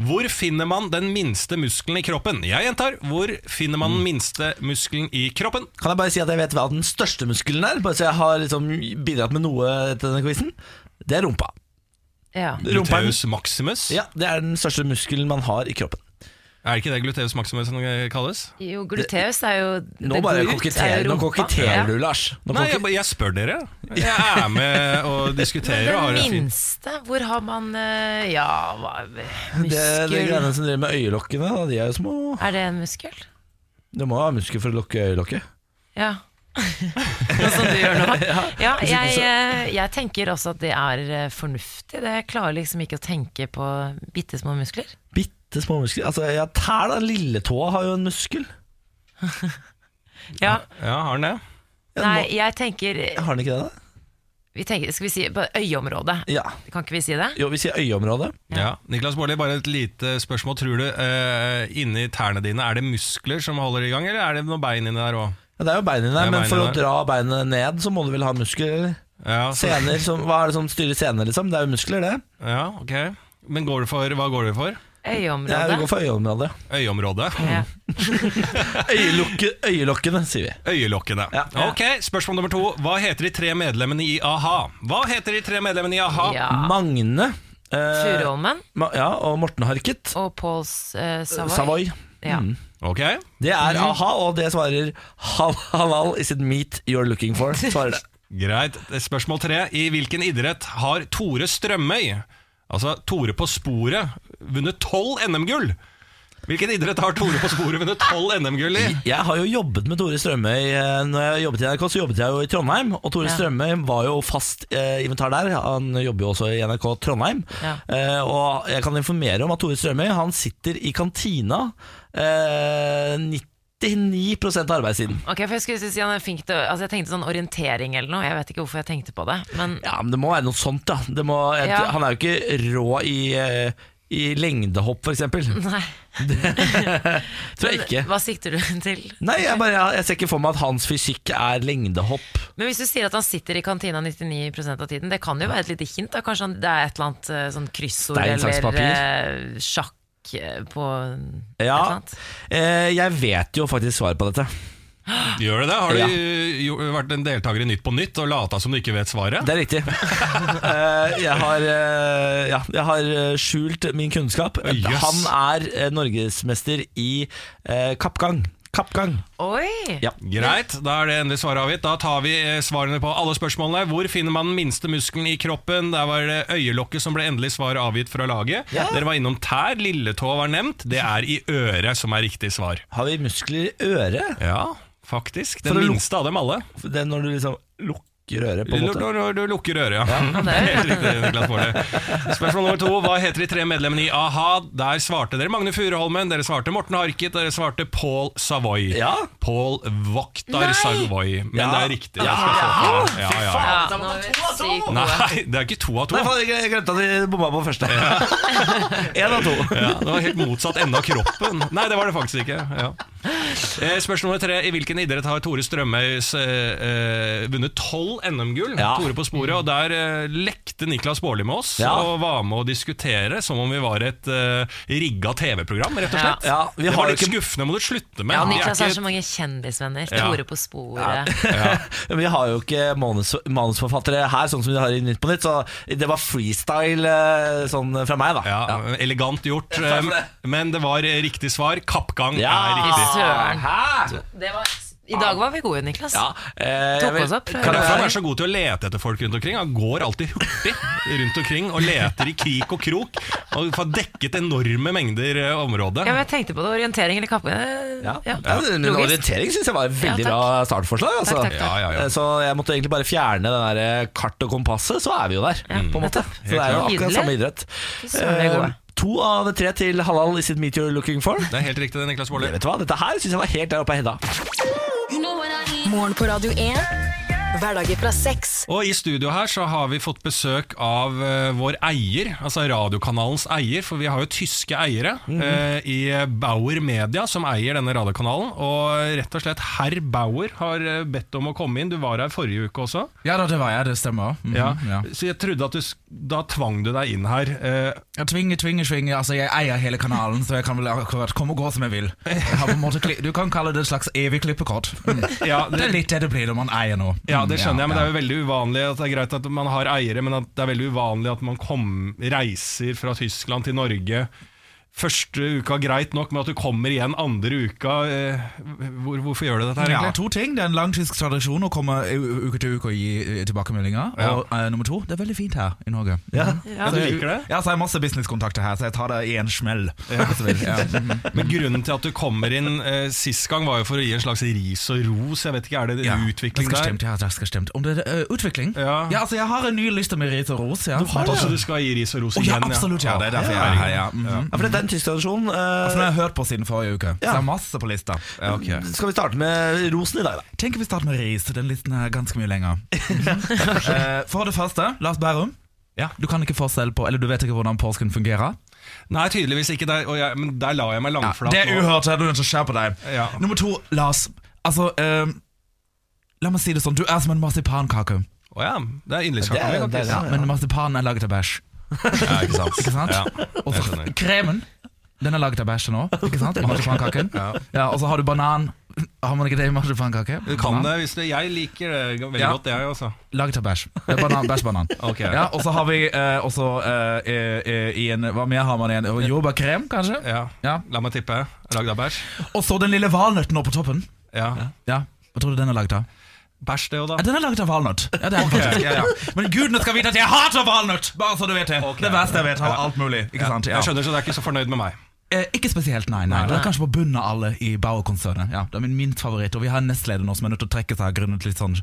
Hvor finner man den minste muskelen i kroppen? Jeg gjentar. Hvor finner man den minste muskelen i kroppen? Kan jeg bare si at jeg vet hva den største muskelen er? Bare så jeg har liksom bidratt med noe til denne quizen. Det er rumpa. Ja. Rumpa maximus? Ja, Det er den største muskelen man har i kroppen. Er det ikke det gluteus maximus som det kalles? Jo, gluteus er jo Nå det bare er koketterer, nå koketterer du, Lars. Nå Nei, jeg, jeg spør dere. Jeg er med og diskuterer. og har Den det fint. minste, hvor har man eh, Ja, hva det, Muskel det greiene som driver med øyelokkene, da, de er jo små. Er det en muskel? Du må ha muskler for å lukke øyelokket. Ja. Sånn som du gjør nå? Ja, jeg, eh, jeg tenker også at det er eh, fornuftig. Det jeg klarer liksom ikke å tenke på bitte små muskler. Bitte små muskler. Altså, ja, tær, da. Lilletåa har jo en muskel. Ja, Ja, har den det? Ja, Nei, må- jeg tenker, Har den ikke det, da? vi tenker Skal vi si på øyeområdet? Ja. Kan ikke vi si det? Jo, vi sier øyeområdet. Ja. Niklas Baarli, bare et lite spørsmål. Tror du uh, inni tærne dine er det muskler som holder i gang, eller er det noen bein inni der òg? Ja, det er jo bein inni der, er men for å dra beinet ned, så må du vel ha muskler? eller? Ja, så- Sener, som, hva er det som styrer sener, liksom? Det er jo muskler, det. ja, ok. Men går du for, hva går du for? Ja, vi går for øyeområdet. Øyeområdet? Ja. Øyelokke, øyelokkene, sier vi. Øyelokkene. Ja. Ok, Spørsmål nummer to. Hva heter de tre medlemmene i a-ha? Hva heter de tre medlemmene i a-ha? Ja. Magne eh, Furuholmen Ma ja, og Morten Harket. og Paul eh, Savoy. Savoy. Ja. Mm. Ok, Det er a-ha, og det svarer halal is it meat you're looking for. Svarer det. Greit. Spørsmål tre. I hvilken idrett har Tore Strømøy, altså Tore på sporet, vunnet tolv NM-gull? Hvilken idrett har Tore på sporet vunnet tolv NM-gull i? Jeg har jo jobbet med Tore Strømøy eh, Når jeg jobbet i NRK, så jobbet jeg jo i Trondheim. Og Tore Ja. Strømøy var jo fast eh, inventar der. Han jobber jo også i NRK Trondheim. Ja. Eh, og jeg kan informere om at Tore Strømøy Han sitter i kantina eh, 99 av arbeidstiden. Ok, for Jeg skulle si han er flink til altså Jeg tenkte sånn orientering eller noe. Jeg vet ikke hvorfor jeg tenkte på det. Men Ja, men det må være noe sånt, da. Det må, jeg, Ja. Han er jo ikke rå i, eh, i lengdehopp, f.eks. nei. Tror jeg ikke. Hva sikter du til? Nei, jeg, bare, jeg ser ikke for meg at hans fysikk er lengdehopp. Men hvis du sier at han sitter i kantina 99% av tiden, det kan jo være et lite hint? da Kanskje han, det er et eller annet eh, sånn kryssord eller eh, sjakk på på et eller annet? eh, jeg vet jo faktisk svaret på dette. Gjør det det? Har du Ja. jo, vært en deltaker i Nytt på Nytt og lata som du ikke vet svaret? Det er riktig. Eh, jeg, har, eh, ja, jeg har eh, skjult min kunnskap. Oi, jøss. Han er eh, norgesmester i eh, kappgang. Kappgang. Oi! Ja. Greit, da er det endelig svaret avgitt. Da tar vi eh, svarene på alle spørsmålene. Hvor finner man den minste muskelen i kroppen? Der var det øyelokket som ble endelig svaret avgitt fra laget. Dere var innom tær, lilletå var nevnt. Det er i øret som er riktig svar. Har vi muskler i øret? Ja, faktisk. Den minste av dem alle. Det er når du liksom luk lukker øret, på en måte. Når, du lukker øret, ja. det er-. Spørsmål nummer to. Hva heter de tre medlemmene i a-ha? Der svarte dere Magne Furuholmen, dere svarte Morten Harket, dere svarte Paul Savoy. Ja. Paul Voktar Savoy. Men Ja. det er riktig. Ja. Det. Ja, ja, Faen, Ja, er to av to Nei, det er ikke to av to. Nei, faen, jeg glemte at vi bomma på første. Én av to. Ja, det var helt motsatt ende av kroppen. Nei, det var det faktisk ikke. Ja. Eh, Spørsmål nummer tre. I hvilken idrett har Tore Strømøys eh, eh, vunnet tolv NM-gull? Ja. Tore på sporet. Og der eh, lekte Niklas Baarli med oss Ja. og var med å diskutere som om vi var et eh, rigga TV-program, rett og slett. Ja, ja, vi det har var litt ikke- skuffende, må du slutte med. Ja, Vi er Niklas har ikke- så mange kjendisvenner. Ja. Tore på sporet. Men vi har jo ikke manus, manusforfattere her, sånn som vi har i Nytt på Nytt, så det var freestyle eh, sånn fra meg, da. ja, Elegant gjort, eh, det. men det var riktig svar. Kappgang Ja. er Fy riktig. søren. Hæ? Det var, I dag var vi gode, Niklas. Ja, eh, Tok oss opp. Er så god til å lete etter folk rundt omkring. Han går alltid hurtig rundt omkring og leter i krik og krok. Og får dekket enorme mengder eh, område. Ja, men jeg tenkte på det. Orientering eller kappe... Ja. Ja. Men Logisk. orientering syns jeg var et veldig Ja, bra startforslag. Altså. Takk, takk, takk. Ja, ja, ja. Eh, Så jeg måtte egentlig bare fjerne den der eh, kart og kompasset, så er vi jo der. på en måte. Så det er jo akkurat samme idrett. Fy To av tre til Halal is it meat you're looking for. Det er helt riktig, det, Niklas Baarli. Dette her syns jeg var helt der oppe av Hedda. Morgen på Radio 1. Hverdager fra seks. Og i studio her så har vi fått besøk av eh, vår eier, altså radiokanalens eier, for vi har jo tyske eiere eh, i Bauer Media som eier denne radiokanalen. Og rett og slett herr Bauer har eh, bedt om å komme inn. Du var her forrige uke også. Ja, da, det var jeg, det stemmer. Mhm, Ja. ja. Så jeg trodde at du sk- Da tvang du deg inn her. Eh, Ja, tvinge, tvinge, tvinge. Altså, jeg eier hele kanalen, så jeg kan vel akkurat komme og gå som jeg vil. Jeg har på en måte kli du kan kalle det et slags evig klippekort. Mm. ja, Det er litt det det blir når man eier noe. Ja, det skjønner jeg, men det er jo veldig uvanlig at det er greit at man har eiere, men at det er veldig uvanlig at man kom, reiser fra Tyskland til Norge. Første uka greit nok, men at du kommer igjen andre uka eh, hvor, Hvorfor gjør du dette her, Ja, to ting. Det er en lang tysk tradisjon å komme uke til uke og gi eh, tilbakemeldinger. Ja. Og eh, nummer to, det er veldig fint her i Norge. Ja. Ja, du liker det? Ja, så har jeg masse businesskontakter her, så jeg tar det i en smell. Ja. vil. Ja. mhm. Men grunnen til at du kommer inn eh, sist gang, var jo for å gi en slags ris og ros. Jeg vet ikke, Er det Ja, utvikling det skal der? stemt, ja, det skal stemt. Om det er uh, utvikling? Ja. altså Jeg har en ny liste med ris og ros. Ja. Du har det, så du skal gi ris og ros ja, igjen? absolutt. Ja, det er derfor jeg er her. Ja. mhm. Ja, for det, er en tysk tradisjon. Uh, Altså, den har jeg hørt på siden forrige uke. Så Ja. det er masse på lista. Ja, okay. Skal vi starte med rosen i dag, da? Tenker vi starter med ris. Den listen er ganske mye lenger. uh, For det første, Lars Bærum. Ja. Du kan ikke forskjell på Eller du vet ikke hvordan påsken fungerer? Nei, tydeligvis ikke. Der, og jeg, men der la jeg meg langflat. det er uhørt. Jeg er nødt til å skjerpe deg. Ja. Nummer to, Lars. Altså, eh, la meg si det sånn. Du er som en marsipankake. Å ja, det er yndlingskaka mi. Ja, men marsipanen er laget av bæsj. Ja, ikke sant? Ikke sant? Ja, Og så kremen. Den er laget av bæsj nå. Ikke sant? Marsipankaken. Ja, og så har du banan. Har man ikke det i marsipankake? Du kan Banan. det hvis du Jeg liker det veldig Ja. godt, jeg også. Laget av bæsj. Det Banan, bæsj, banan. Ok. Ja, og så har vi eh, også eh, i en Hva mer har man igjen? Jordbærkrem, kanskje? Ja. Ja. La meg tippe. Lagd av bæsj? Og så den lille valnøtten nå på toppen. Ja. Ja, Hva tror du den er laget av? Bæsj, det òg, Ja, den er laget av valnøtt. Ja, det er den. Ja, ja. Men gudene skal vite at jeg hater valnøtt! Bare så du vet det. Okay, Det verste jeg vet, av alt mulig. Ikke Ja. sant? Ja. Jeg skjønner, så du er ikke så fornøyd med meg. Eh, ikke spesielt, nei. nei. Det er kanskje på bunnen av alle i Bauer-konsernet. Ja, det er min minst favoritt. Og vi har en nestleder nå som er nødt til å trekke seg grunnet litt sånn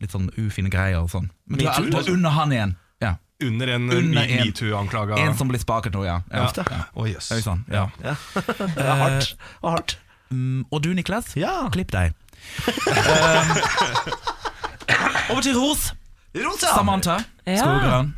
Litt sånn ufine greier og sånn. Men du er, du er under han igjen. Ja. Under en Under Me- en- som blir spaket nå, ja. ja. Ja. ja. yes. jøss. Oi sann. Ja. Det er hardt. Og hardt. Mm, og du, Niklas? Ja. Klipp deg. Um, over til ros. Ros, ja. Samantha Ja. Skogran.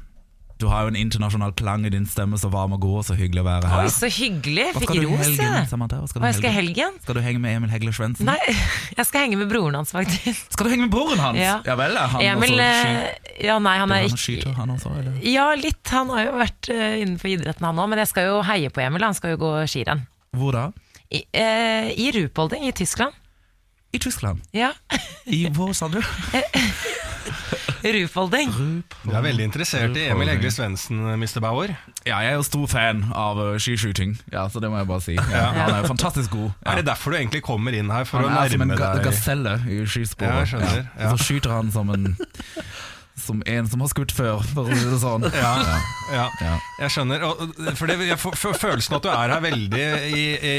Du har jo en internasjonal klang i din stemme, så varm og god, og så hyggelig å være her. Oi, så hyggelig. Hva Fikk skal du i ros, helgen, jeg. Samantha? Hva skal du Hva i jeg skal i helgen? helgen? Skal du henge med Emil Hegle Svendsen? Nei, jeg skal henge med broren hans, faktisk. Skal du henge med broren hans? Ja. vel, er han Emil også eh, sky- Ja, nei, han er han ikke skyter, han også? Eller? Ja, litt. Han har jo vært eh, innenfor idretten, han òg. Men jeg skal jo heie på Emil. Han skal jo gå skirenn. Hvor da? I, eh, i Rupolding i Tyskland. I Tyskland. Ja, I hvor, sa du? Rufolding. Du er veldig interessert i Emil Hegle Svendsen, Mr. Bauer. Ja, jeg er jo stor fan av uh, skiskyting, ja, så det må jeg bare si. Ja, han er jo fantastisk god. Ja. Er det derfor du egentlig kommer inn her? For Han å er som en nærme ga gaselle i skisporet. Ja. Så skyter han som en som en som har skutt før, for å si det sånn. Ja, ja. Ja. jeg skjønner. Og, for det, jeg får følelsen at du er her veldig i, i,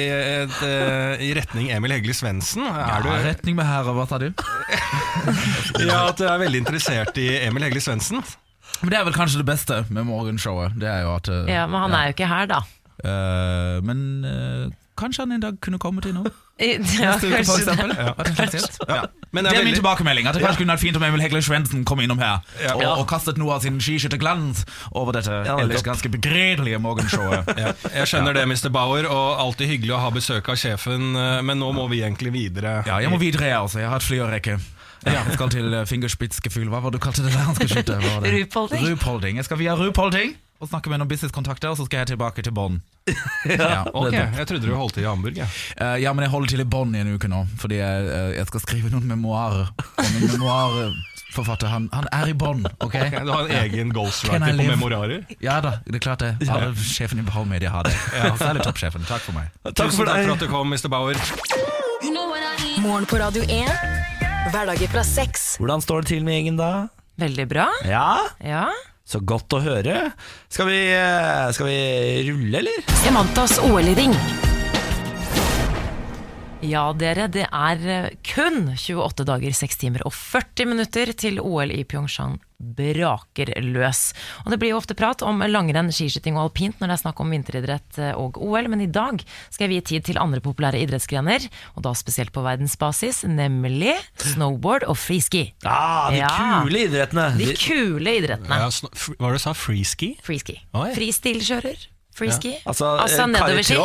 et, eh, i retning Emil Hegli Svendsen. Er Ja, du retning med her, hva sa du? Ja, at du er veldig interessert i Emil Hegli Svendsen? Men det er vel kanskje det beste med morgenshowet. Det er jo at eh, Ja, Men han er jo ikke her, da. Uh, Men eh, kanskje han en dag kunne komme til noe? I- Ja, Neste uke, for kanskje eksempel. det. Er. Ja. Men Det det er min tilbakemelding. At det kanskje kunne vært fint om Emil Hegler Svendsen kom innom her Ja. og, og kastet noe av sin skiskytterglans over dette Ja, ellers ganske begredelige morgenshowet. ja, Jeg skjønner det, Mr. Bauer, og alltid hyggelig å ha besøk av sjefen, eh, men nå må vi egentlig videre. Ja, jeg må videre, jeg også. Jeg har et fly å rekke. Han skal til eh, Fingerspitzgefühl. Hva var det du kalte det der han skulle skyte? Rupholding. Jeg skal via Rupolding og snakke med noen businesskontakter, og så skal jeg tilbake til Bonn. Ja, Ok, Jeg trodde du holdt til i Hamburg. Ja. Uh, ja, men jeg holder til i Bonn i en uke nå, fordi jeg, uh, jeg skal skrive noen memoarer. Og min memoarforfatter, han, han er i Bonn, ok? Du har en egen ghostwriter på memoarer? Ja da, det er klart det. Alle sjefen i Behal Media har det. Ja, særlig toppsjefen. Takk for meg. Takk for Tusen takk for at du kom, Mr. Bauer. Morgen på Radio 1. Hverdager fra sex. Hvordan står det til med gjengen da? Veldig bra. Ja, Ja. Så godt å høre. Skal vi, eh, skal vi rulle, eller? Samantas OL-ring. Ja, dere, det er eh, kun 28 dager, 6 timer og 40 minutter til OL i Pyeongchang braker løs. Og Det blir jo ofte prat om langrenn, skiskyting og alpint når det er snakk om vinteridrett eh, og OL, men i dag skal jeg vie tid til andre populære idrettsgrener, og da spesielt på verdensbasis, nemlig snowboard og freeski. Ja, de Ja. kule idrettene. De kule idrettene. Ja, hva var det du sa? Freeski? Freeski. Oi. Freestilkjører. Freeski. Altså, altså nedoverski.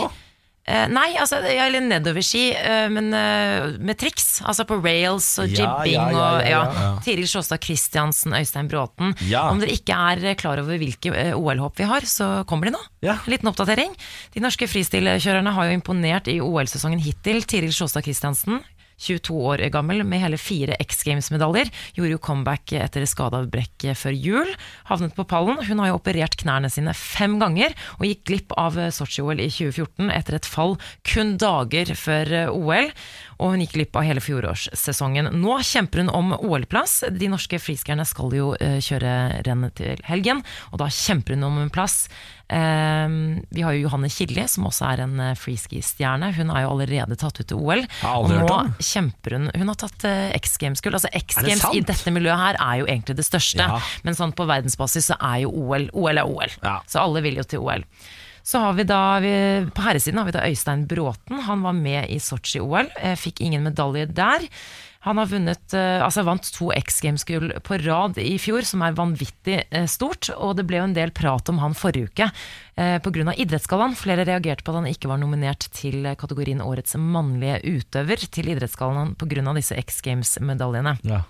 Eh, nei, altså, ja, eller nedoverski, eh, men eh, med triks. Altså på rails og Ja, jibbing ja, ja, og ja, ja. Tiril Sjåstad Christiansen, Øystein Bråten. Ja. Om dere ikke er eh, klar over hvilke eh, OL-hopp vi har, så kommer de nå. Ja. En liten oppdatering. De norske fristilkjørerne har jo imponert i OL-sesongen hittil. Tiril Sjåstad Christiansen 22 år gammel med hele fire X Games-medaljer. Gjorde jo comeback etter skadeavbrekk før jul. Havnet på pallen. Hun har jo operert knærne sine fem ganger, og gikk glipp av Sotsji-OL i 2014 etter et fall kun dager før OL. Og hun gikk glipp av hele fjorårssesongen. Nå kjemper hun om OL-plass. De norske friskerne skal jo eh, kjøre rennet til helgen, og da kjemper hun om en plass. Eh, vi har jo Johanne Killi, som også er en eh, freeski-stjerne. Hun er jo allerede tatt ut til OL. Og nå kjemper hun Hun har tatt X Games-gull. Altså X det Games i dette miljøet her er jo egentlig det største. Ja. Men sånn på verdensbasis så er jo OL OL er OL. Ja. Så alle vil jo til OL. Så har vi da, vi, På herresiden har vi da Øystein Bråten. Han var med i Sotsji-OL. eh, Fikk ingen medalje der. Han har vunnet, eh, altså vant to X Games-gull på rad i fjor, som er vanvittig eh, stort. Og det ble jo en del prat om han forrige uke eh, pga. Idrettsgallaen. Flere reagerte på at han ikke var nominert til kategorien Årets mannlige utøver til Idrettsgallaen pga. disse X Games-medaljene. Ja.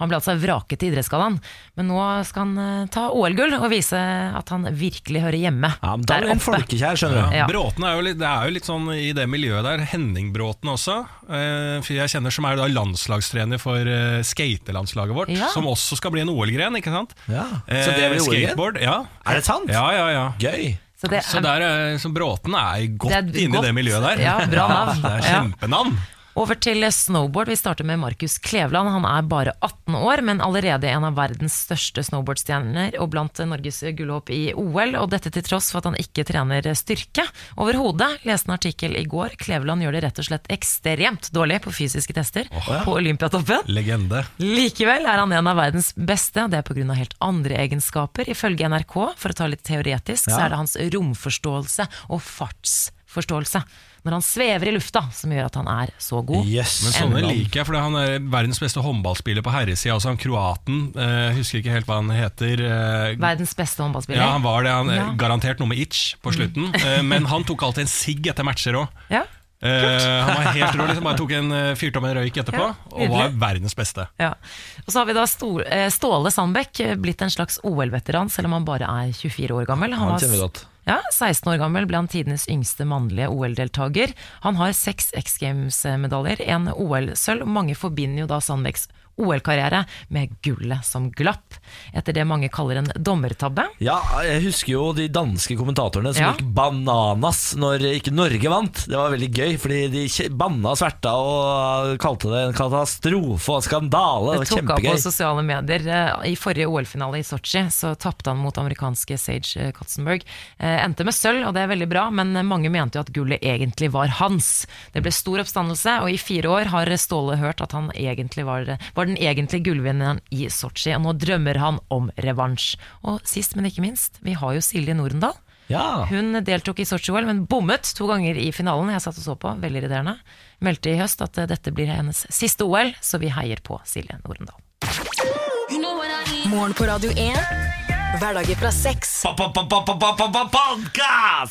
Han ble altså vraket til Idrettsgallaen, men nå skal han eh, ta OL-gull og vise at han virkelig hører hjemme Ja, men da der er han oppe. folkekjær, skjønner du. Ja. Bråten er jo litt, det er jo litt sånn i det miljøet der. Henning Bråten også. Eh, for jeg kjenner som er da landslagstrener for eh, skatelandslaget vårt. Ja. Som også skal bli en OL-gren, ikke sant? Ja. Så det er blir OL-gren? Skateboard, ja. Er det sant? Ja, ja, ja. Gøy. Så det, Så, der, er- så Bråten er godt inne godt. i det miljøet der. Ja, bra navn. Det er Ja. kjempenavn. Over til snowboard. Vi starter med Markus Kleveland. Han er bare 18 år, men allerede en av verdens største snowboardstjerner og blant Norges gullhåp i OL. Og dette til tross for at han ikke trener styrke overhodet. Leste en artikkel i går. Kleveland gjør det rett og slett ekstremt dårlig på fysiske tester på Olympiatoppen. Legende. Likevel er han en av verdens beste, og det er pga. helt andre egenskaper. Ifølge NRK, for å ta litt teoretisk, så er det hans romforståelse og fartsforståelse. Når han svever i lufta, som gjør at han er så god. Yes. Men sånne liker jeg, for han er verdens beste håndballspiller på herresida. Altså han kroaten, uh, husker ikke helt hva han heter. Uh, Verdens beste håndballspiller. ja, han var det. Han Ja. Garantert noe med itch på slutten. Eh, men han tok alltid en sigg etter matcher òg. Ja, han var helt rå. Liksom, bare tok en uh, fyrte om en røyk etterpå, Ja, og var verdens beste. ja. Og så har vi da Stor, Ståle Sandbekk, blitt en slags OL-veteran, selv om han bare er 24 år gammel. Han var vi godt. Ja, 16 år gammel ble han tidenes yngste mannlige OL-deltaker. Han har seks X Games-medaljer, en OL-sølv. Mange forbinder jo da Sandbekks OL-karriere med gullet som glapp, etter det mange kaller en dommertabbe. Ja, jeg husker jo de danske kommentatorene som Ja. gikk bananas når ikke Norge vant. Det var veldig gøy, fordi de banna og sverta og kalte det en katastrofe og skandale. Det Det var tok av på sosiale medier. Eh, I forrige OL-finale i Sotsji så tapte han mot amerikanske Sage eh, Katzenberg. Eh, Endte med sølv, og det er veldig bra, men mange mente jo at gullet egentlig var hans. Det ble stor oppstandelse, og i fire år har Ståle hørt at han egentlig var, var den egentlige gullvinneren i Sotsji, og nå drømmer han om revansj. Og sist, men ikke minst, vi har jo Silje Norendal. Ja. Hun deltok i Sotsji-OL, men bommet to ganger i finalen. Jeg satt og så på, veldig irriterende. Meldte i høst at dette blir hennes siste OL, så vi heier på Silje Norendal. Radio 1. Hverdager fra seks. Podkast!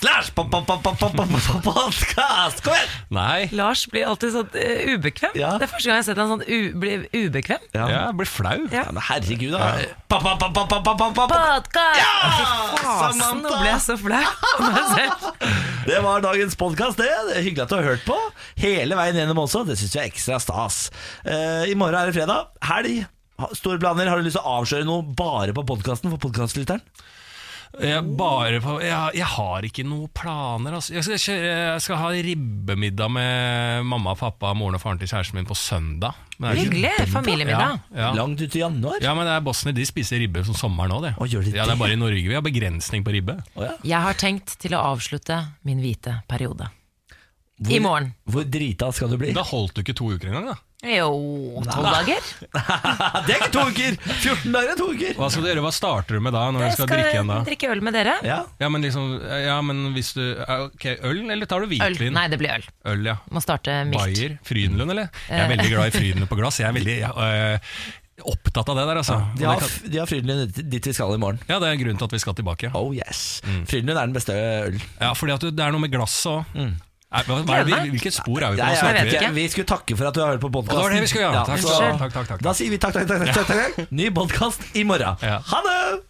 Lars! Podkast! Kom igjen! Nei. Lars blir alltid sånn eh, ubekvem. Ja. Det er første gang jeg har sett han sånn u blir ubekvem. Ja. Jeg blir flau. Ja. Ja, men herregud, da. Ja! Fasen, nå ble jeg så flau av meg selv. Det var dagens podkast, det. det er hyggelig at du har hørt på. Hele veien gjennom også. Det syns vi er ekstra stas. Eh, I morgen er det fredag. Helg. Store planer. Har du lyst til å avsløre noe bare på podkasten for podkastlytteren? Jeg, på, jeg, jeg har ikke noen planer. Altså. Jeg, skal, kjøre- jeg skal ha ribbemiddag med mamma, pappa, moren og faren til kjæresten min på søndag. Men det er ikke- Hyggelig. Familiemiddag. Ja, ja. Langt ut i januar? ja, men det er Bosnia, de spiser ribbe som sommeren òg, det. Å, gjør de ja, det er bare i Norge vi har begrensning på ribbe. Oh, ja. Jeg har tenkt til å avslutte min hvite periode. I morgen. Hvor drita skal du bli? Da holdt du ikke to uker engang, da. Jo, tolv dager. det er ikke to uker! 14 dager er to uker! Hva skal du gjøre? Hva starter du med da, når du Jeg skal drikke igjen da? drikke øl med dere. Ja. Ja, men liksom, ja, men hvis du Ok, øl, eller tar du Øl. hvitvin? Nei, det blir øl. Øl, ja. Må starte mildt. Bayer? Frydenlund, eller? Jeg er veldig glad i Frydenlund på glass. Jeg er veldig øh, opptatt av det der, altså. De har, kan- de har Frydenlund dit vi skal i morgen. ja, det er grunnen til at vi skal tilbake. Oh yes Frydenlund er den beste øl. Ja, fordi at du- det er noe med glasset òg. Hvilket spor er vi på? Jeg vet ikke. Vi skulle takke for at du har hørt på podkasten. Da sier vi takk, takk, takk. Ny podkast i morgen. Ha det!